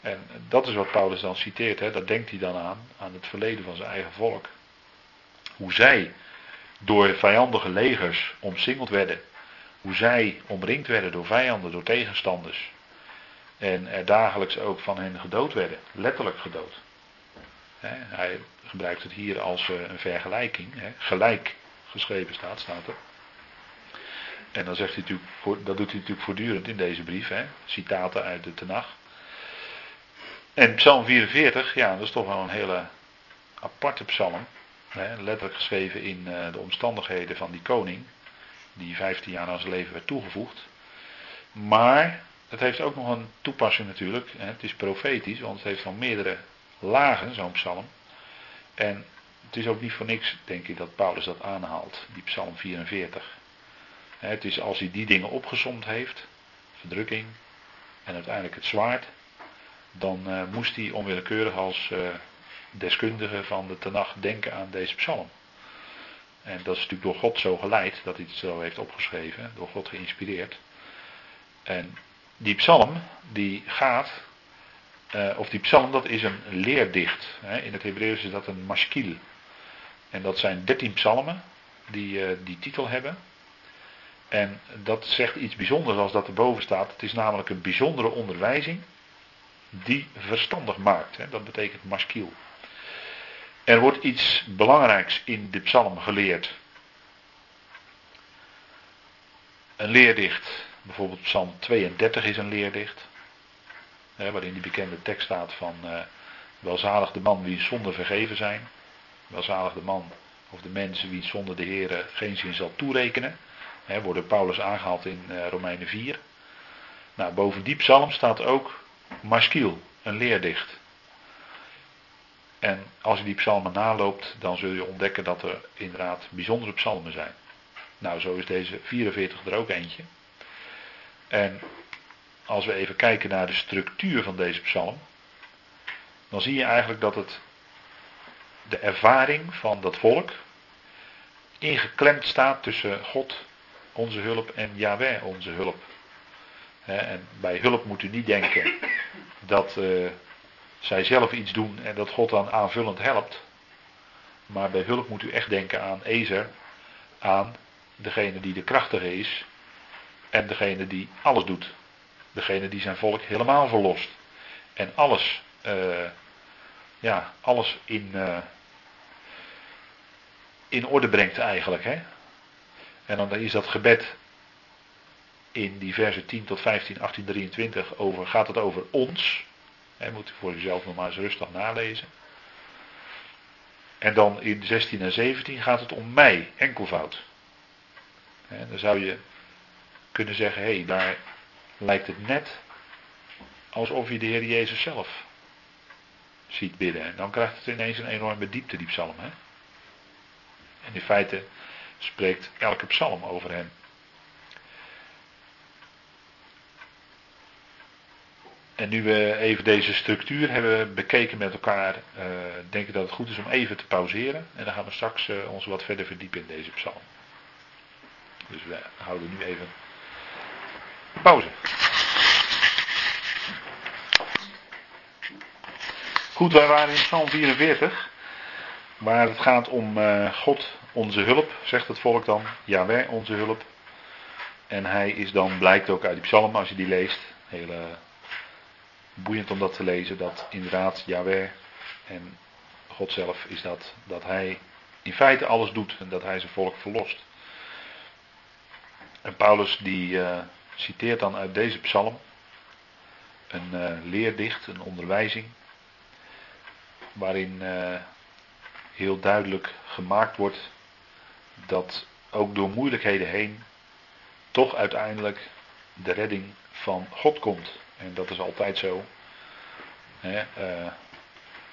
En dat is wat Paulus dan citeert, hè, dat denkt hij dan aan, aan het verleden van zijn eigen volk. Hoe zij door vijandige legers omsingeld werden. Hoe zij omringd werden door vijanden, door tegenstanders. En er dagelijks ook van hen gedood werden, letterlijk gedood. hij gebruikt het hier als eh, een vergelijking. gelijk geschreven staat, staat er. En dan zegt hij natuurlijk, dat doet hij natuurlijk voortdurend in deze brief, hè? citaten uit de Tenach. En Psalm 44, ja, dat is toch wel een hele aparte psalm. Hè? Letterlijk geschreven in uh, de omstandigheden van die koning, die 15 jaar aan zijn leven werd toegevoegd. Maar het heeft ook nog een toepassing natuurlijk. Hè? Het is profetisch, want het heeft van meerdere lagen, zo'n psalm. En het is ook niet voor niks, denk ik, dat Paulus dat aanhaalt, die psalm 44. Het is als hij die dingen opgezomd heeft, verdrukking en uiteindelijk het zwaard, dan uh, moest hij onwillekeurig als uh, deskundige van de Tenach denken aan deze psalm. En dat is natuurlijk door God zo geleid, dat hij het zo heeft opgeschreven, door God geïnspireerd. En die psalm, die gaat, uh, of die psalm, dat is een leerdicht. Hè. In het Hebreeuws is dat een maskil. En dat zijn dertien psalmen die die titel hebben. En dat zegt iets bijzonders als dat erboven staat. Het is namelijk een bijzondere onderwijzing die verstandig maakt. Hè? Dat betekent maskiel. Er wordt iets belangrijks in de psalm geleerd. Een leerdicht, bijvoorbeeld psalm 32 is een leerdicht. Hè, waarin die bekende tekst staat van uh, welzalig de man wie zonden vergeven zijn. Welzalig de man of de mensen wie zonder de Heer geen zin zal toerekenen. He, worden Paulus aangehaald in uh, Romeinen 4. Nou, boven die psalm staat ook Maskiel, een leerdicht. En als je die psalmen naloopt, dan zul je ontdekken dat er inderdaad bijzondere psalmen zijn. Nou, zo is deze 44 er ook eentje. En als we even kijken naar de structuur van deze psalm, dan zie je eigenlijk dat het de ervaring van dat volk ingeklemd staat tussen God onze hulp en Yahweh onze hulp. en bij hulp moet u niet denken dat uh, zij zelf iets doen en dat God dan aanvullend helpt. Maar bij hulp moet u echt denken aan Ezer, aan degene die de krachtige is en degene die alles doet. Degene die zijn volk helemaal verlost. En alles, uh, ja, alles in, uh, in orde brengt eigenlijk. Hè? En dan is dat gebed in die versen 10 tot 15, 18, 23 over, gaat het over ons. Hè, moet u voor uzelf nog maar eens rustig nalezen. En dan in 16 en 17 gaat het om mij, enkelvoud. En dan zou je kunnen zeggen, hé, hey, daar lijkt het net alsof je de Heer Jezus zelf ziet bidden. En dan krijgt het ineens een enorme diepte, die psalm. Hè? En in feite spreekt elke psalm over hem. En nu we even deze structuur hebben bekeken met elkaar, uh, denk ik dat het goed is om even te pauzeren. En dan gaan we straks uh, ons wat verder verdiepen in deze psalm. Dus we houden nu even pauze. Goed, wij waren in Psalm 44, waar het gaat om uh, God, onze hulp, zegt het volk dan. Jawel, onze hulp. En hij is dan, blijkt ook uit die psalm, als je die leest, heel uh, boeiend om dat te lezen, dat inderdaad Jawel en God zelf is dat, dat hij in feite alles doet en dat hij zijn volk verlost. En Paulus die uh, citeert dan uit deze psalm een uh, leerdicht, een onderwijzing, waarin uh, heel duidelijk gemaakt wordt dat ook door moeilijkheden heen toch uiteindelijk de redding van God komt. En dat is altijd zo. Uh,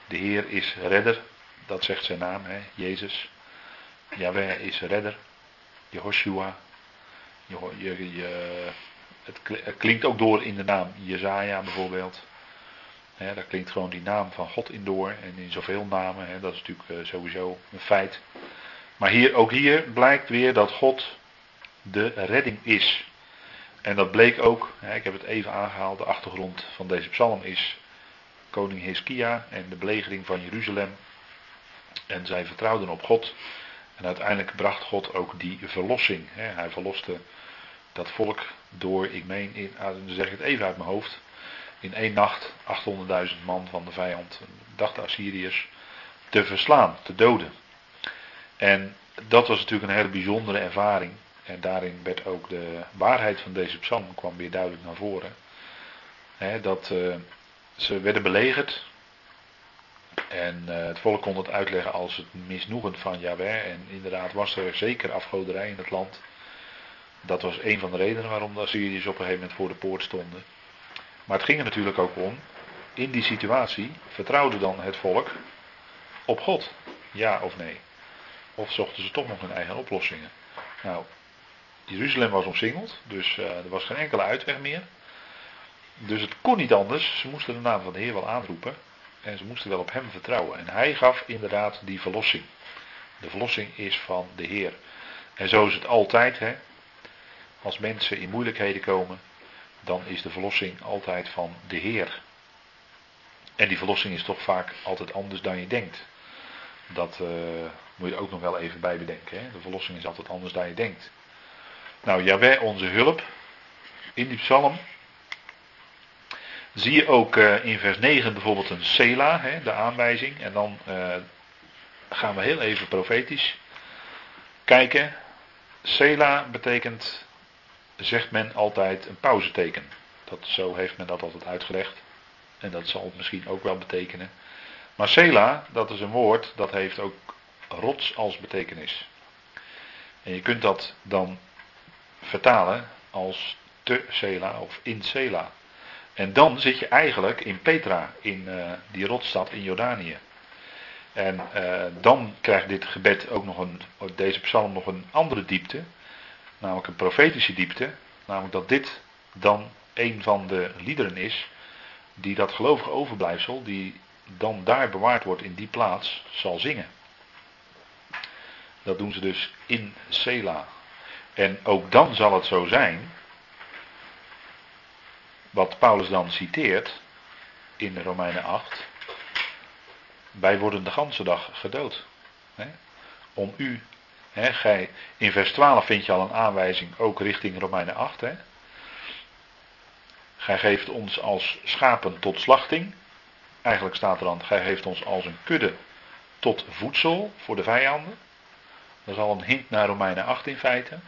de Heer is redder, dat zegt zijn naam, Jezus. Yahweh is redder, Jehoshua. Je, je, je, het klinkt ook door in de naam Jezaja bijvoorbeeld. Daar klinkt gewoon die naam van God in door. En in zoveel namen, dat is natuurlijk uh, sowieso een feit. Maar hier, ook hier blijkt weer dat God de redding is. En dat bleek ook, ik heb het even aangehaald, de achtergrond van deze psalm is koning Hiskia en de belegering van Jeruzalem. En zij vertrouwden op God. En uiteindelijk bracht God ook die verlossing. Hij verloste dat volk door, ik meen, in, dan zeg ik het even uit mijn hoofd, in één nacht 800.000 man van de vijand, dacht de Assyriërs, te verslaan, te doden. En dat was natuurlijk een hele bijzondere ervaring. En daarin werd ook de waarheid van deze psalm kwam weer duidelijk naar voren. dat uh, ze werden belegerd. En uh, het volk kon het uitleggen als het misnoegen van Yahweh. En inderdaad was er zeker afgoderij in het land. Dat was een van de redenen waarom de Assyriërs op een gegeven moment voor de poort stonden. Maar het ging er natuurlijk ook om, in die situatie vertrouwde dan het volk op God. Ja of nee? Of zochten ze toch nog hun eigen oplossingen? Nou, Jeruzalem was omsingeld, dus uh, er was geen enkele uitweg meer. Dus het kon niet anders. Ze moesten de naam van de Heer wel aanroepen. En ze moesten wel op hem vertrouwen. En hij gaf inderdaad die verlossing. De verlossing is van de Heer. En zo is het altijd, hè. Als mensen in moeilijkheden komen, dan is de verlossing altijd van de Heer. En die verlossing is toch vaak altijd anders dan je denkt. Dat uh, moet je ook nog wel even bij bedenken. Hè? De verlossing is altijd anders dan je denkt. Nou, Jawel, onze hulp. In die psalm zie je ook uh, in vers 9 bijvoorbeeld een Sela, hè, de aanwijzing. En dan uh, gaan we heel even profetisch kijken. Sela betekent zegt men altijd een pauzeteken. Dat, zo heeft men dat altijd uitgelegd. En dat zal het misschien ook wel betekenen. Maar Sela, dat is een woord dat heeft ook rots als betekenis. En je kunt dat dan vertalen als te Sela of in Sela. En dan zit je eigenlijk in Petra, in uh, die rotsstad in Jordanië. En uh, dan krijgt dit gebed ook nog een, deze psalm nog een andere diepte. Namelijk een profetische diepte. Namelijk dat dit dan een van de liederen is. Die dat gelovige overblijfsel, die dan daar bewaard wordt in die plaats, zal zingen. Dat doen ze dus in Sela. En ook dan zal het zo zijn. Wat Paulus dan citeert in Romeinen 8. Wij worden de ganse dag gedood. Hè, om u gij, in vers 12 vind je al een aanwijzing, ook richting Romeinen 8. He. Gij geeft ons als schapen tot slachting. Eigenlijk staat er dan, gij geeft ons als een kudde tot voedsel voor de vijanden. Dat is al een hint naar Romeinen 8 in feite.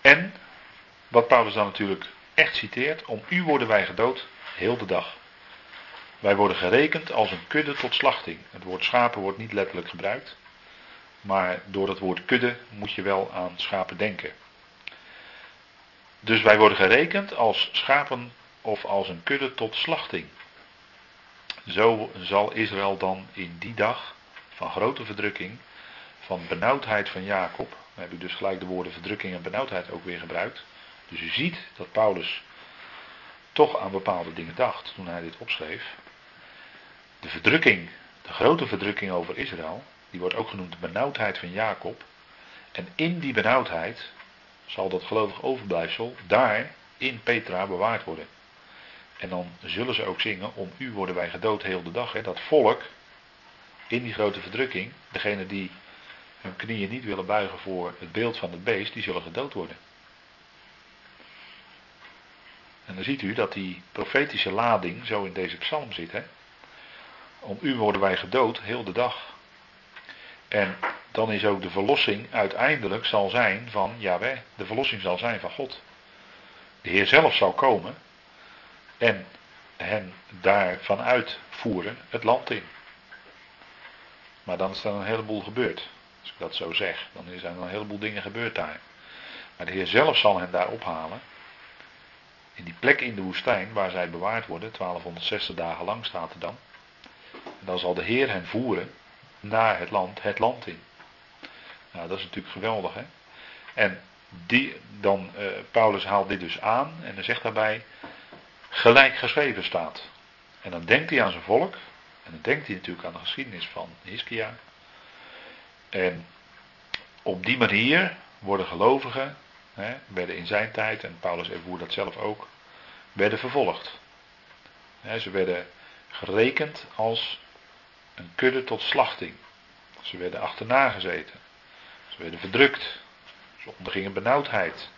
En, wat Paulus dan natuurlijk echt citeert, om u worden wij gedood heel de dag. Wij worden gerekend als een kudde tot slachting. Het woord schapen wordt niet letterlijk gebruikt. Maar door het woord kudde moet je wel aan schapen denken. Dus wij worden gerekend als schapen of als een kudde tot slachting. Zo zal Israël dan in die dag van grote verdrukking, van benauwdheid van Jacob, we hebben dus gelijk de woorden verdrukking en benauwdheid ook weer gebruikt. Dus u ziet dat Paulus toch aan bepaalde dingen dacht toen hij dit opschreef. De verdrukking, de grote verdrukking over Israël, die wordt ook genoemd de benauwdheid van Jacob. En in die benauwdheid zal dat gelovig overblijfsel daar in Petra bewaard worden. En dan zullen ze ook zingen, om u worden wij gedood heel de dag. Hè. Dat volk, in die grote verdrukking, degene die hun knieën niet willen buigen voor het beeld van het beest, die zullen gedood worden. En dan ziet u dat die profetische lading zo in deze psalm zit. Hè? Om u worden wij gedood heel de dag. En dan is ook de verlossing uiteindelijk zal zijn van Yahweh. De verlossing zal zijn van God. De Heer zelf zal komen en hen daar vanuit voeren het land in. Maar dan is er een heleboel gebeurd. Als ik dat zo zeg, dan zijn er een heleboel dingen gebeurd daar. Maar de Heer zelf zal hen daar ophalen. In die plek in de woestijn waar zij bewaard worden, 1260 dagen lang staat er dan. En dan zal de Heer hen voeren naar het land, het land in. Nou, dat is natuurlijk geweldig, hè? En die, dan, uh, Paulus haalt dit dus aan en dan zegt daarbij, gelijk geschreven staat. En dan denkt hij aan zijn volk, en dan denkt hij natuurlijk aan de geschiedenis van Hiskia. En op die manier worden gelovigen, hè, werden in zijn tijd, en Paulus ervoer dat zelf ook, werden vervolgd. Ze werden gerekend als een kudde tot slachting. Ze werden achterna gezeten. Ze werden verdrukt. Ze ondergingen benauwdheid.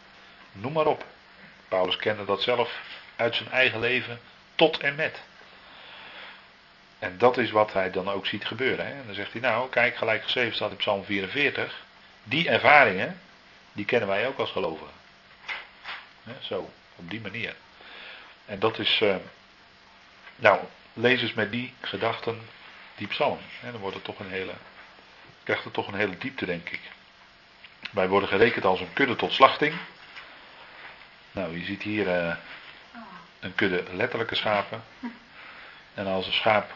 Noem maar op. Paulus kende dat zelf uit zijn eigen leven tot en met. En dat is wat hij dan ook ziet gebeuren. Hè? En dan zegt hij, nou, kijk, gelijk geschreven staat in Psalm 44. Die ervaringen, die kennen wij ook als gelovigen. zo, op die manier. En dat is, uh, nou, lees eens met die gedachten die psalm. Hè? Dan wordt het toch een hele, krijgt het toch een hele diepte, denk ik. Wij worden gerekend als een kudde tot slachting. Nou, je ziet hier uh, een kudde letterlijke schapen. En als een schaap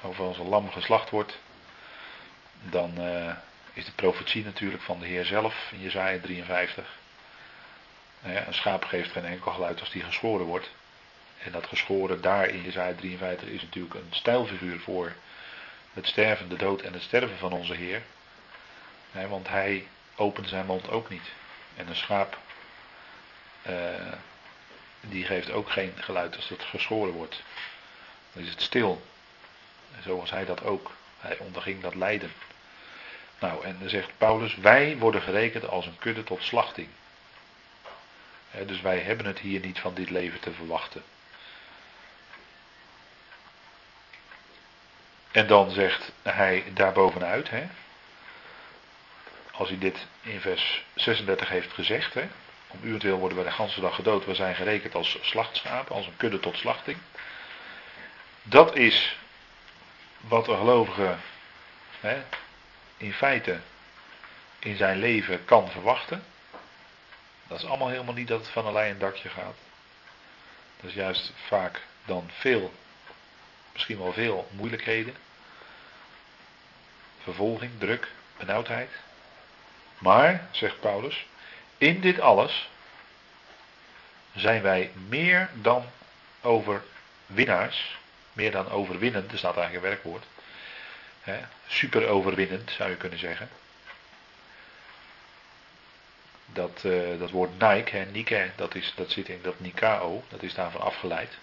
of als een lam geslacht wordt, dan uh, is de profetie natuurlijk van de Heer zelf in Jezaja 53. Nou een schaap geeft geen enkel geluid als die geschoren wordt. En dat geschoren daar in Jezaja 53 is natuurlijk een stijlfiguur voor het sterven, de dood en het sterven van onze Heer. want hij opent zijn mond ook niet. En een schaap, uh, die geeft ook geen geluid als het geschoren wordt. Dan is het stil. En zo was hij dat ook. Hij onderging dat lijden. Nou, en dan zegt Paulus, wij worden gerekend als een kudde tot slachting. dus wij hebben het hier niet van dit leven te verwachten. En dan zegt hij daarbovenuit, hè, als hij dit in vers 36 heeft gezegd, hè, om uwentwil worden wij de ganse dag gedood, we zijn gerekend als slachtschapen, als een kudde tot slachting. Dat is wat een gelovige hè, in feite in zijn leven kan verwachten. Dat is allemaal helemaal niet dat het van een leien dakje gaat. Dat is juist vaak dan veel, misschien wel veel moeilijkheden. Vervolging, druk, benauwdheid. Maar, zegt Paulus, in dit alles zijn wij meer dan overwinnaars meer dan overwinnend, er staat eigenlijk een werkwoord. Hè, super overwinnend zou je kunnen zeggen. Dat, uh, dat woord Nike, hè, Nike, dat, is, dat zit in dat Nikao, dat is daarvan afgeleid.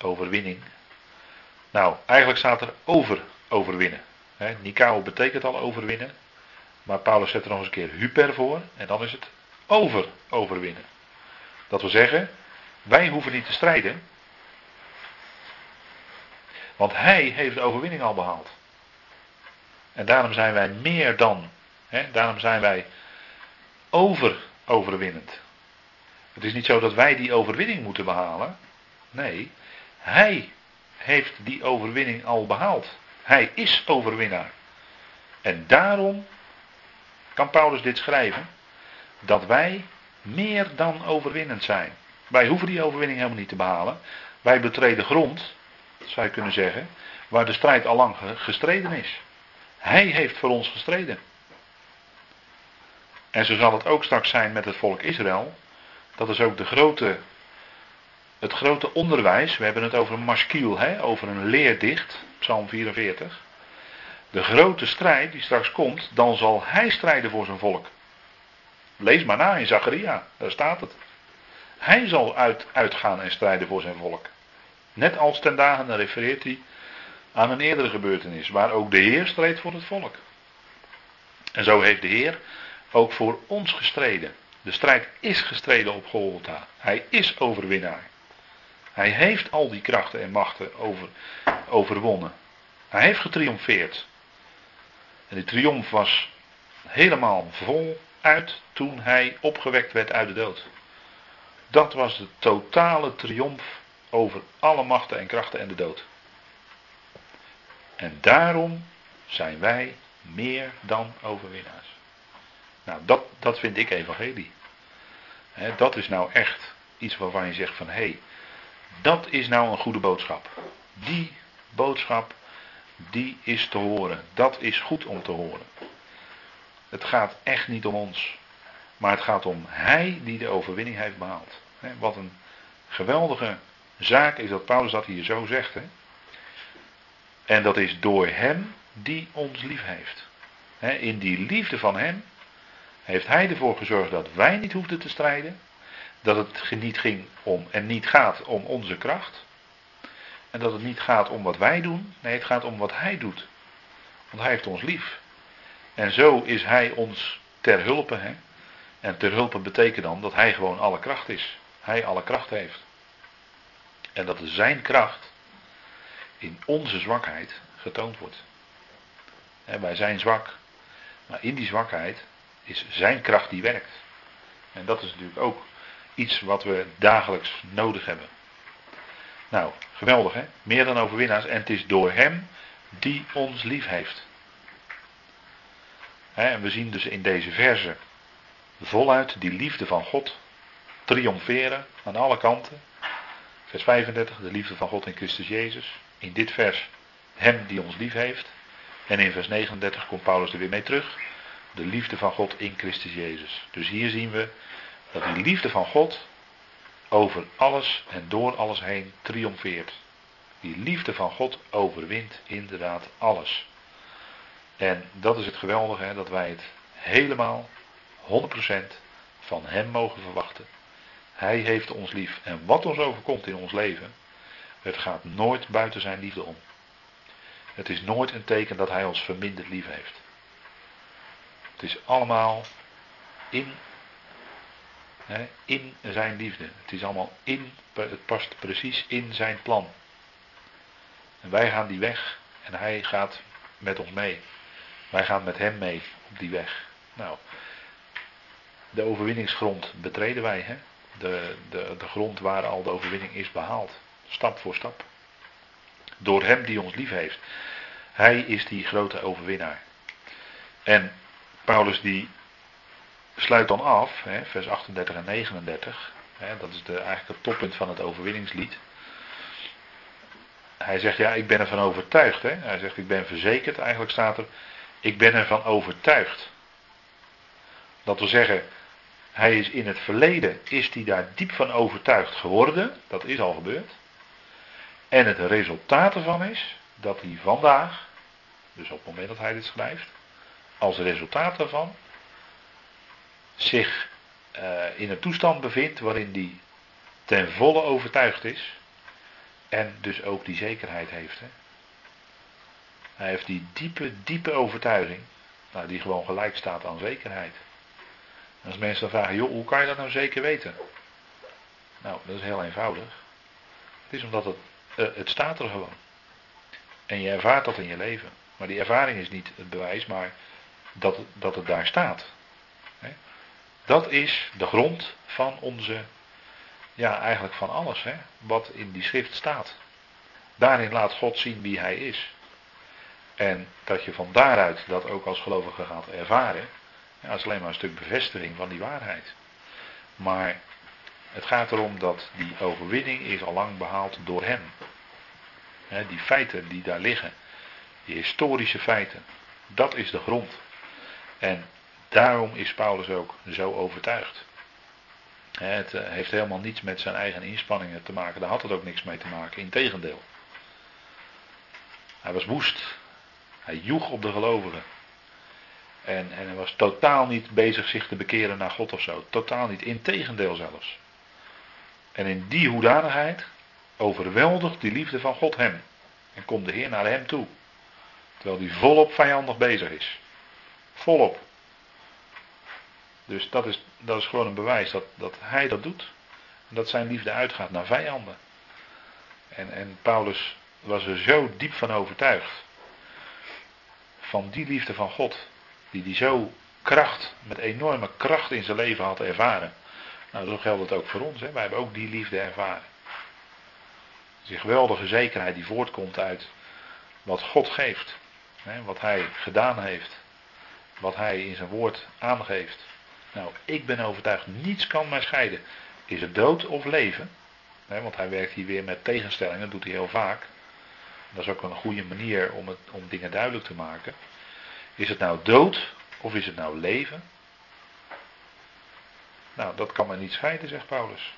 Overwinning. Nou, eigenlijk staat er over overwinnen. Nikao betekent al overwinnen. Maar Paulus zet er nog eens een keer hyper voor. En dan is het over overwinnen. Dat wil zeggen, wij hoeven niet te strijden. Want hij heeft de overwinning al behaald. En daarom zijn wij meer dan He, daarom zijn wij over overwinnend. Het is niet zo dat wij die overwinning moeten behalen. Nee, hij heeft die overwinning al behaald. Hij is overwinnaar. En daarom kan Paulus dit schrijven. Dat wij meer dan overwinnend zijn. Wij hoeven die overwinning helemaal niet te behalen. Wij betreden grond, zou je kunnen zeggen, waar de strijd al lang gestreden is. Hij heeft voor ons gestreden. En zo zal het ook straks zijn met het volk Israël. Dat is ook de grote, het grote onderwijs. We hebben het over een maskiel, hè, over een leerdicht, Psalm 44. De grote strijd die straks komt, dan zal hij strijden voor zijn volk. Lees maar na in Zacharia, daar staat het. Hij zal uit, uitgaan en strijden voor zijn volk. Net als ten dagen, refereert hij aan een eerdere gebeurtenis, waar ook de Heer streed voor het volk. En zo heeft de Heer ook voor ons gestreden. De strijd is gestreden op Golgotha. Hij is overwinnaar. Hij heeft al die krachten en machten over, overwonnen. Hij heeft getriomfeerd. En die triomf was helemaal vol uit toen hij opgewekt werd uit de dood. Dat was de totale triomf over alle machten en krachten en de dood. En daarom zijn wij meer dan overwinnaars. Nou, dat, dat vind ik evangelie. dat is nou echt iets waarvan je zegt van hé, hey, dat is nou een goede boodschap. Die boodschap, die is te horen. Dat is goed om te horen. Het gaat echt niet om ons. Maar het gaat om hij die de overwinning heeft behaald. wat een geweldige zaak is dat Paulus dat hier zo zegt. En dat is door hem die ons lief heeft. in die liefde van hem heeft hij ervoor gezorgd dat wij niet hoefden te strijden. Dat het niet ging om en niet gaat om onze kracht. En dat het niet gaat om wat wij doen. Nee, het gaat om wat hij doet. Want hij heeft ons lief. En zo is hij ons ter hulpe. Hè? En ter hulpe betekent dan dat hij gewoon alle kracht is. Hij alle kracht heeft. En dat zijn kracht in onze zwakheid getoond wordt. En wij zijn zwak. Maar in die zwakheid is zijn kracht die werkt. En dat is natuurlijk ook iets wat we dagelijks nodig hebben. Nou, geweldig hè? Meer dan overwinnaars. En het is door hem die ons lief heeft. en we zien dus in deze verse voluit die liefde van God triomferen aan alle kanten. Vers 35, de liefde van God in Christus Jezus. In dit vers, hem die ons lief heeft. En in vers 39 komt Paulus er weer mee terug. De liefde van God in Christus Jezus. Dus hier zien we dat die liefde van God over alles en door alles heen triomfeert. Die liefde van God overwint inderdaad alles. En dat is het geweldige, hè, dat wij het helemaal 100% van Hem mogen verwachten. Hij heeft ons lief. En wat ons overkomt in ons leven, het gaat nooit buiten zijn liefde om. Het is nooit een teken dat Hij ons verminderd lief heeft. Het is allemaal in, in zijn liefde. Het is allemaal in, het past precies in zijn plan. En wij gaan die weg en hij gaat met ons mee. Wij gaan met hem mee op die weg. Nou, de overwinningsgrond betreden wij. Hè? De, de, de grond waar al de overwinning is behaald. Stap voor stap. Door hem die ons lief heeft. Hij is die grote overwinnaar. En Paulus die sluit dan af, hè, vers 38 en 39. Hè, dat is de, eigenlijk het toppunt van het overwinningslied. Hij zegt, ja, ik ben ervan overtuigd. Hè. Hij zegt, ik ben verzekerd. Eigenlijk staat er, ik ben ervan overtuigd. Dat wil zeggen, hij is in het verleden, is hij daar diep van overtuigd geworden. Dat is al gebeurd. En het resultaat ervan is dat hij vandaag, dus op het moment dat hij dit schrijft, als resultaat daarvan zich uh, in een toestand bevindt waarin hij ten volle overtuigd is en dus ook die zekerheid heeft. Hè. Hij heeft die diepe, diepe overtuiging, nou, die gewoon gelijk staat aan zekerheid. Als mensen dan vragen, joh, hoe kan je dat nou zeker weten? Nou, dat is heel eenvoudig. Het is omdat het, uh, het staat er gewoon. En je ervaart dat in je leven. Maar die ervaring is niet het bewijs, maar dat, dat het daar staat. Dat is de grond van onze, ja eigenlijk van alles, hè, wat in die schrift staat. Daarin laat God zien wie hij is. En dat je van daaruit dat ook als gelovige gaat ervaren, ja, is alleen maar een stuk bevestiging van die waarheid. Maar het gaat erom dat die overwinning is al lang behaald door hem. die feiten die daar liggen, die historische feiten, dat is de grond. En daarom is Paulus ook zo overtuigd. Het eh, heeft helemaal niets met zijn eigen inspanningen te maken. Daar had het ook niks mee te maken. Integendeel. Hij was woest. Hij joeg op de gelovigen. En, en hij was totaal niet bezig zich te bekeren naar God of zo. Totaal niet. Integendeel zelfs. En in die hoedanigheid overweldigt die liefde van God hem. En komt de Heer naar hem toe. Terwijl hij volop vijandig bezig is. Volop. Dus dat is, dat is gewoon een bewijs dat, dat hij dat doet. En dat zijn liefde uitgaat naar vijanden. En, en Paulus was er zo diep van overtuigd. Van die liefde van God. Die hij zo kracht, met enorme kracht in zijn leven had ervaren. Nou, zo geldt het ook voor ons. Hè? Wij hebben ook die liefde ervaren. Die geweldige zekerheid die voortkomt uit wat God geeft. Hè? Wat hij gedaan heeft. Wat hij in zijn woord aangeeft. Nou, ik ben overtuigd, niets kan mij scheiden. Is het dood of leven? want hij werkt hier weer met tegenstellingen, dat doet hij heel vaak. Dat is ook een goede manier om, het, om dingen duidelijk te maken. Is het nou dood of is het nou leven? Nou, dat kan men niet scheiden, zegt Paulus.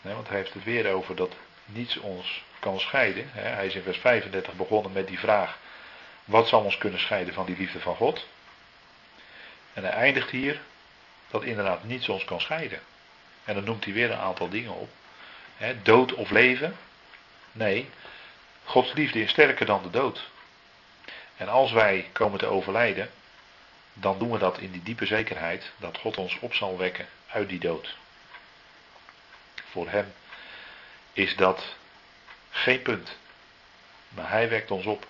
Want hij heeft het weer over dat niets ons kan scheiden. Hij is in vers 35 begonnen met die vraag: wat zal ons kunnen scheiden van die liefde van God? En hij eindigt hier dat inderdaad niets ons kan scheiden. En dan noemt hij weer een aantal dingen op. dood of leven? Nee, Gods liefde is sterker dan de dood. En als wij komen te overlijden, dan doen we dat in die diepe zekerheid dat God ons op zal wekken uit die dood. Voor Hem is dat geen punt. Maar Hij wekt ons op.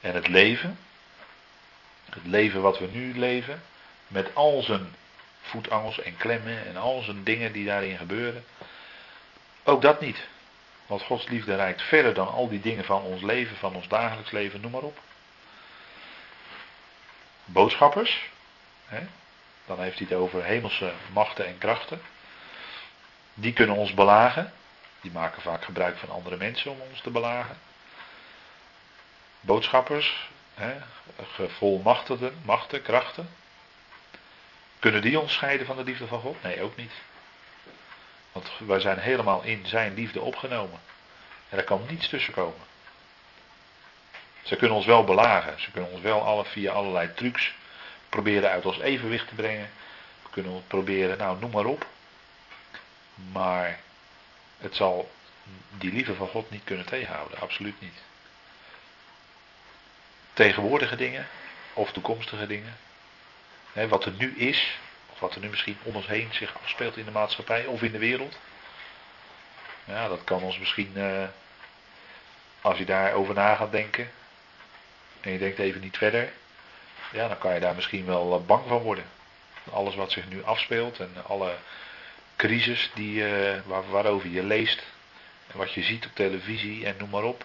En het leven, het leven wat we nu leven, met al zijn voetangels en klemmen en al zijn dingen die daarin gebeuren, ook dat niet. Want Gods liefde reikt verder dan al die dingen van ons leven, van ons dagelijks leven, noem maar op boodschappers. Hè? Dan heeft hij het over hemelse machten en krachten. Die kunnen ons belagen. Die maken vaak gebruik van andere mensen om ons te belagen. Boodschappers, hè, gevolmachtigden, machten, krachten. Kunnen die ons scheiden van de liefde van God? Nee, ook niet. Want wij zijn helemaal in zijn liefde opgenomen. En er kan niets tussen komen. Ze kunnen ons wel belagen. Ze kunnen ons wel alle, via allerlei trucs proberen uit ons evenwicht te brengen. We kunnen proberen, nou noem maar op. Maar het zal die liefde van God niet kunnen tegenhouden. Absoluut niet. Tegenwoordige dingen of toekomstige dingen. Wat er nu is, of wat er nu misschien om ons heen zich afspeelt in de maatschappij of in de wereld. Ja, dat kan ons misschien, eh, als je daarover na gaat denken, en je denkt even niet verder, ja, dan kan je daar misschien wel eh, bang van worden. Alles wat zich nu afspeelt en alle crisis die, uh, waar, waarover je leest en wat je ziet op televisie en noem maar op.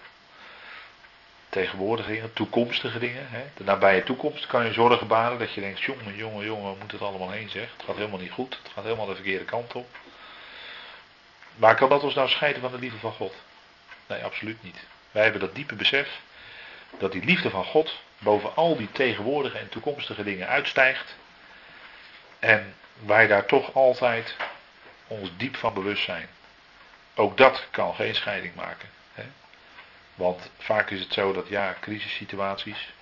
Tegenwoordige dingen, toekomstige dingen. Hè. De nabije toekomst kan je zorgen baren dat je denkt, jongen, jongen, jongen, moet het allemaal heen zeg. Het gaat helemaal niet goed, het gaat helemaal de verkeerde kant op. Maar kan dat ons nou scheiden van de liefde van God? Nee, absoluut niet. Wij hebben dat diepe besef dat die liefde van God boven al die tegenwoordige en toekomstige dingen uitstijgt. En wij daar toch altijd ons diep van bewust zijn. Ook dat kan geen scheiding maken. Want vaak is het zo dat ja, crisissituaties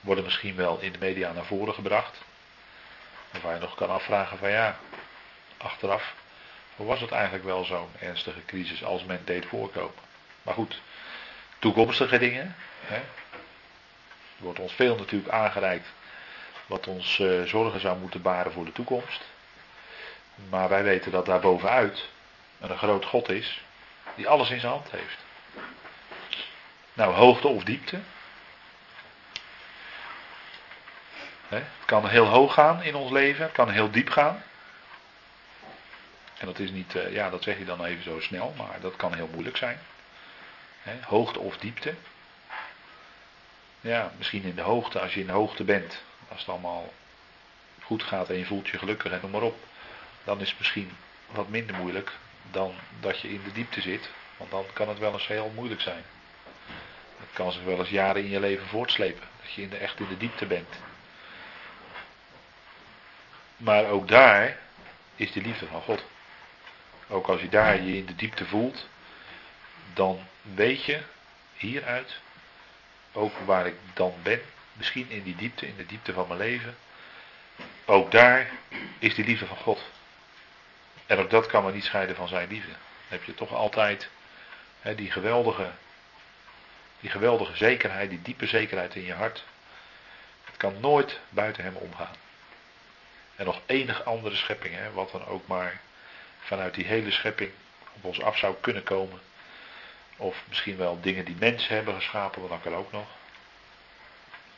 worden misschien wel in de media naar voren gebracht. Waar je nog kan afvragen van ja, achteraf, was het eigenlijk wel zo'n ernstige crisis als men deed voorkomen. Maar goed, toekomstige dingen. Hè. Er wordt ons veel natuurlijk aangereikt wat ons uh, zorgen zou moeten baren voor de toekomst. Maar wij weten dat daar bovenuit een groot God is die alles in zijn hand heeft. Nou, hoogte of diepte. Het kan heel hoog gaan in ons leven, het kan heel diep gaan. En dat is niet, eh, ja, dat zeg je dan even zo snel, maar dat kan heel moeilijk zijn. Hoogte of diepte. Ja, misschien in de hoogte, als je in de hoogte bent, als het allemaal goed gaat en je voelt je gelukkig en noem maar op, dan is het misschien wat minder moeilijk dan dat je in de diepte zit, want dan kan het wel eens heel moeilijk zijn. Het kan zich wel eens jaren in je leven voortslepen, dat je in de, echt in de diepte bent. Maar ook daar is de liefde van God. Ook als je daar je in de diepte voelt, dan weet je hieruit, ook waar ik dan ben, misschien in die diepte, in de diepte van mijn leven, ook daar is die liefde van God. En ook dat kan me niet scheiden van zijn liefde. Dan heb je toch altijd hè, die geweldige, die geweldige zekerheid, die diepe zekerheid in je hart. Het kan nooit buiten hem omgaan. En nog enig andere schepping, hè, wat dan ook maar vanuit die hele schepping op ons af zou kunnen komen. Of misschien wel dingen die mensen hebben geschapen, want dat kan ook nog.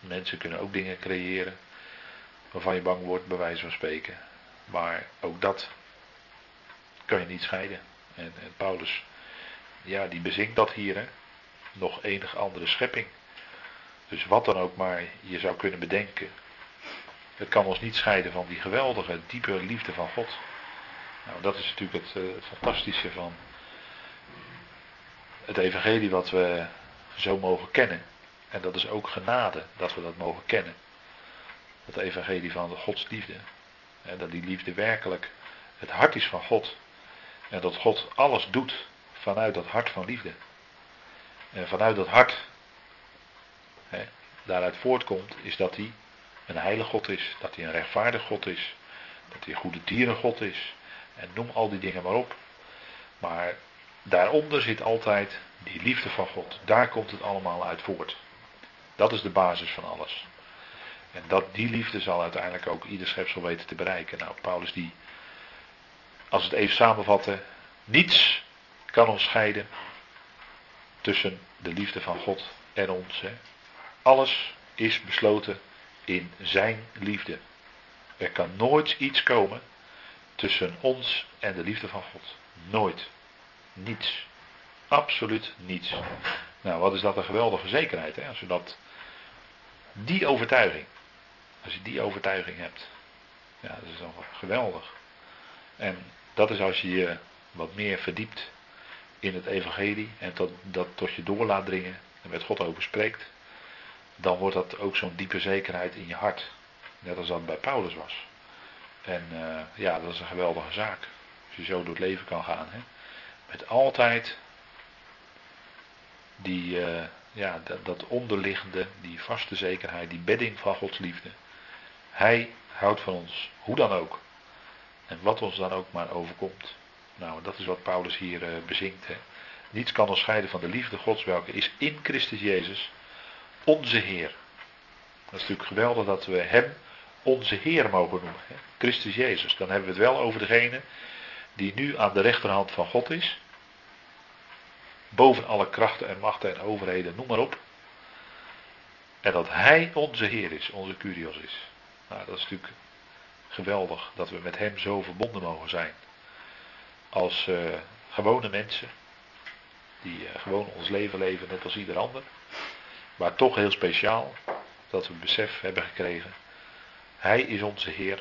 Mensen kunnen ook dingen creëren waarvan je bang wordt, bij wijze van spreken. Maar ook dat kan je niet scheiden. En, Paulus, ja, die bezinkt dat hier, hè. Nog enig andere schepping. Dus wat dan ook maar je zou kunnen bedenken. Het kan ons niet scheiden van die geweldige, diepe liefde van God. Nou, dat is natuurlijk het, het fantastische van het evangelie wat we zo mogen kennen. En dat is ook genade dat we dat mogen kennen. Het evangelie van de Gods liefde. En dat die liefde werkelijk het hart is van God. En dat God alles doet vanuit dat hart van liefde. En vanuit dat hart hè, daaruit voortkomt, is dat hij een heilige God is. Dat hij een rechtvaardig God is. Dat hij een goede dieren God is. En noem al die dingen maar op. Maar daaronder zit altijd die liefde van God. Daar komt het allemaal uit voort. Dat is de basis van alles. En dat, die liefde zal uiteindelijk ook ieder schepsel weten te bereiken. Nou, Paulus die, als het even samenvatten, niets kan ons scheiden tussen de liefde van God en ons. Hè. Alles is besloten in zijn liefde. Er kan nooit iets komen tussen ons en de liefde van God. Nooit. Niets. Absoluut niets. Nou, wat is dat een geweldige zekerheid, hè? Als je dat. Die overtuiging. Als je die overtuiging hebt. Ja, dat is dan geweldig. En dat is als je je wat meer verdiept in het evangelie en dat, dat tot je door laat dringen en met God over spreekt, dan wordt dat ook zo'n diepe zekerheid in je hart. Net als dat bij Paulus was. En uh, ja, dat is een geweldige zaak. Als je zo door het leven kan gaan. Hè? Met altijd die, uh, ja, dat, dat onderliggende, die vaste zekerheid, die bedding van Gods liefde. Hij houdt van ons, hoe dan ook. En wat ons dan ook maar overkomt. Nou, dat is wat Paulus hier uh, bezingt. Hè. Niets kan ons scheiden van de liefde Gods, welke is in Christus Jezus, onze Heer. Dat is natuurlijk geweldig dat we Hem onze Heer mogen noemen. Hè. Christus Jezus. Dan hebben we het wel over degene die nu aan de rechterhand van God is. Boven alle krachten en machten en overheden, noem maar op. En dat Hij onze Heer is, onze Curios is. Nou, dat is natuurlijk geweldig dat we met Hem zo verbonden mogen zijn. Als uh, gewone mensen, die uh, gewoon ons leven leven net als ieder ander. Maar toch heel speciaal dat we besef hebben gekregen. Hij is onze Heer.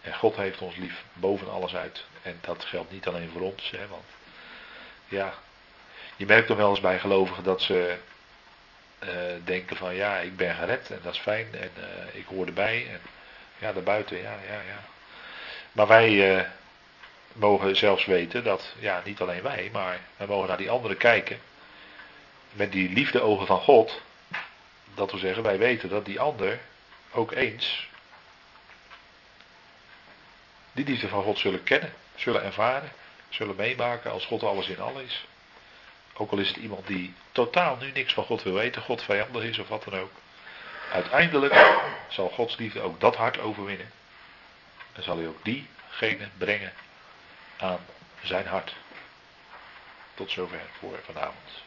En God heeft ons lief boven alles uit. En dat geldt niet alleen voor ons. Hè, want ja, je merkt toch wel eens bij gelovigen dat ze uh, denken van ja, ik ben gered en dat is fijn en ik hoor erbij. En ja, daarbuiten, ja, ja, ja. Maar wij mogen zelfs weten dat, ja, niet alleen wij, maar wij mogen naar die anderen kijken. Met die liefdeogen van God. Dat we zeggen, wij weten dat die ander ook eens die liefde van God zullen kennen, zullen ervaren, zullen meemaken als God alles in alles is. Ook al is het iemand die totaal nu niks van God wil weten, God vijandig is of wat dan ook. Uiteindelijk zal Gods liefde ook dat hart overwinnen. En zal hij ook diegene brengen aan zijn hart. Tot zover voor vanavond.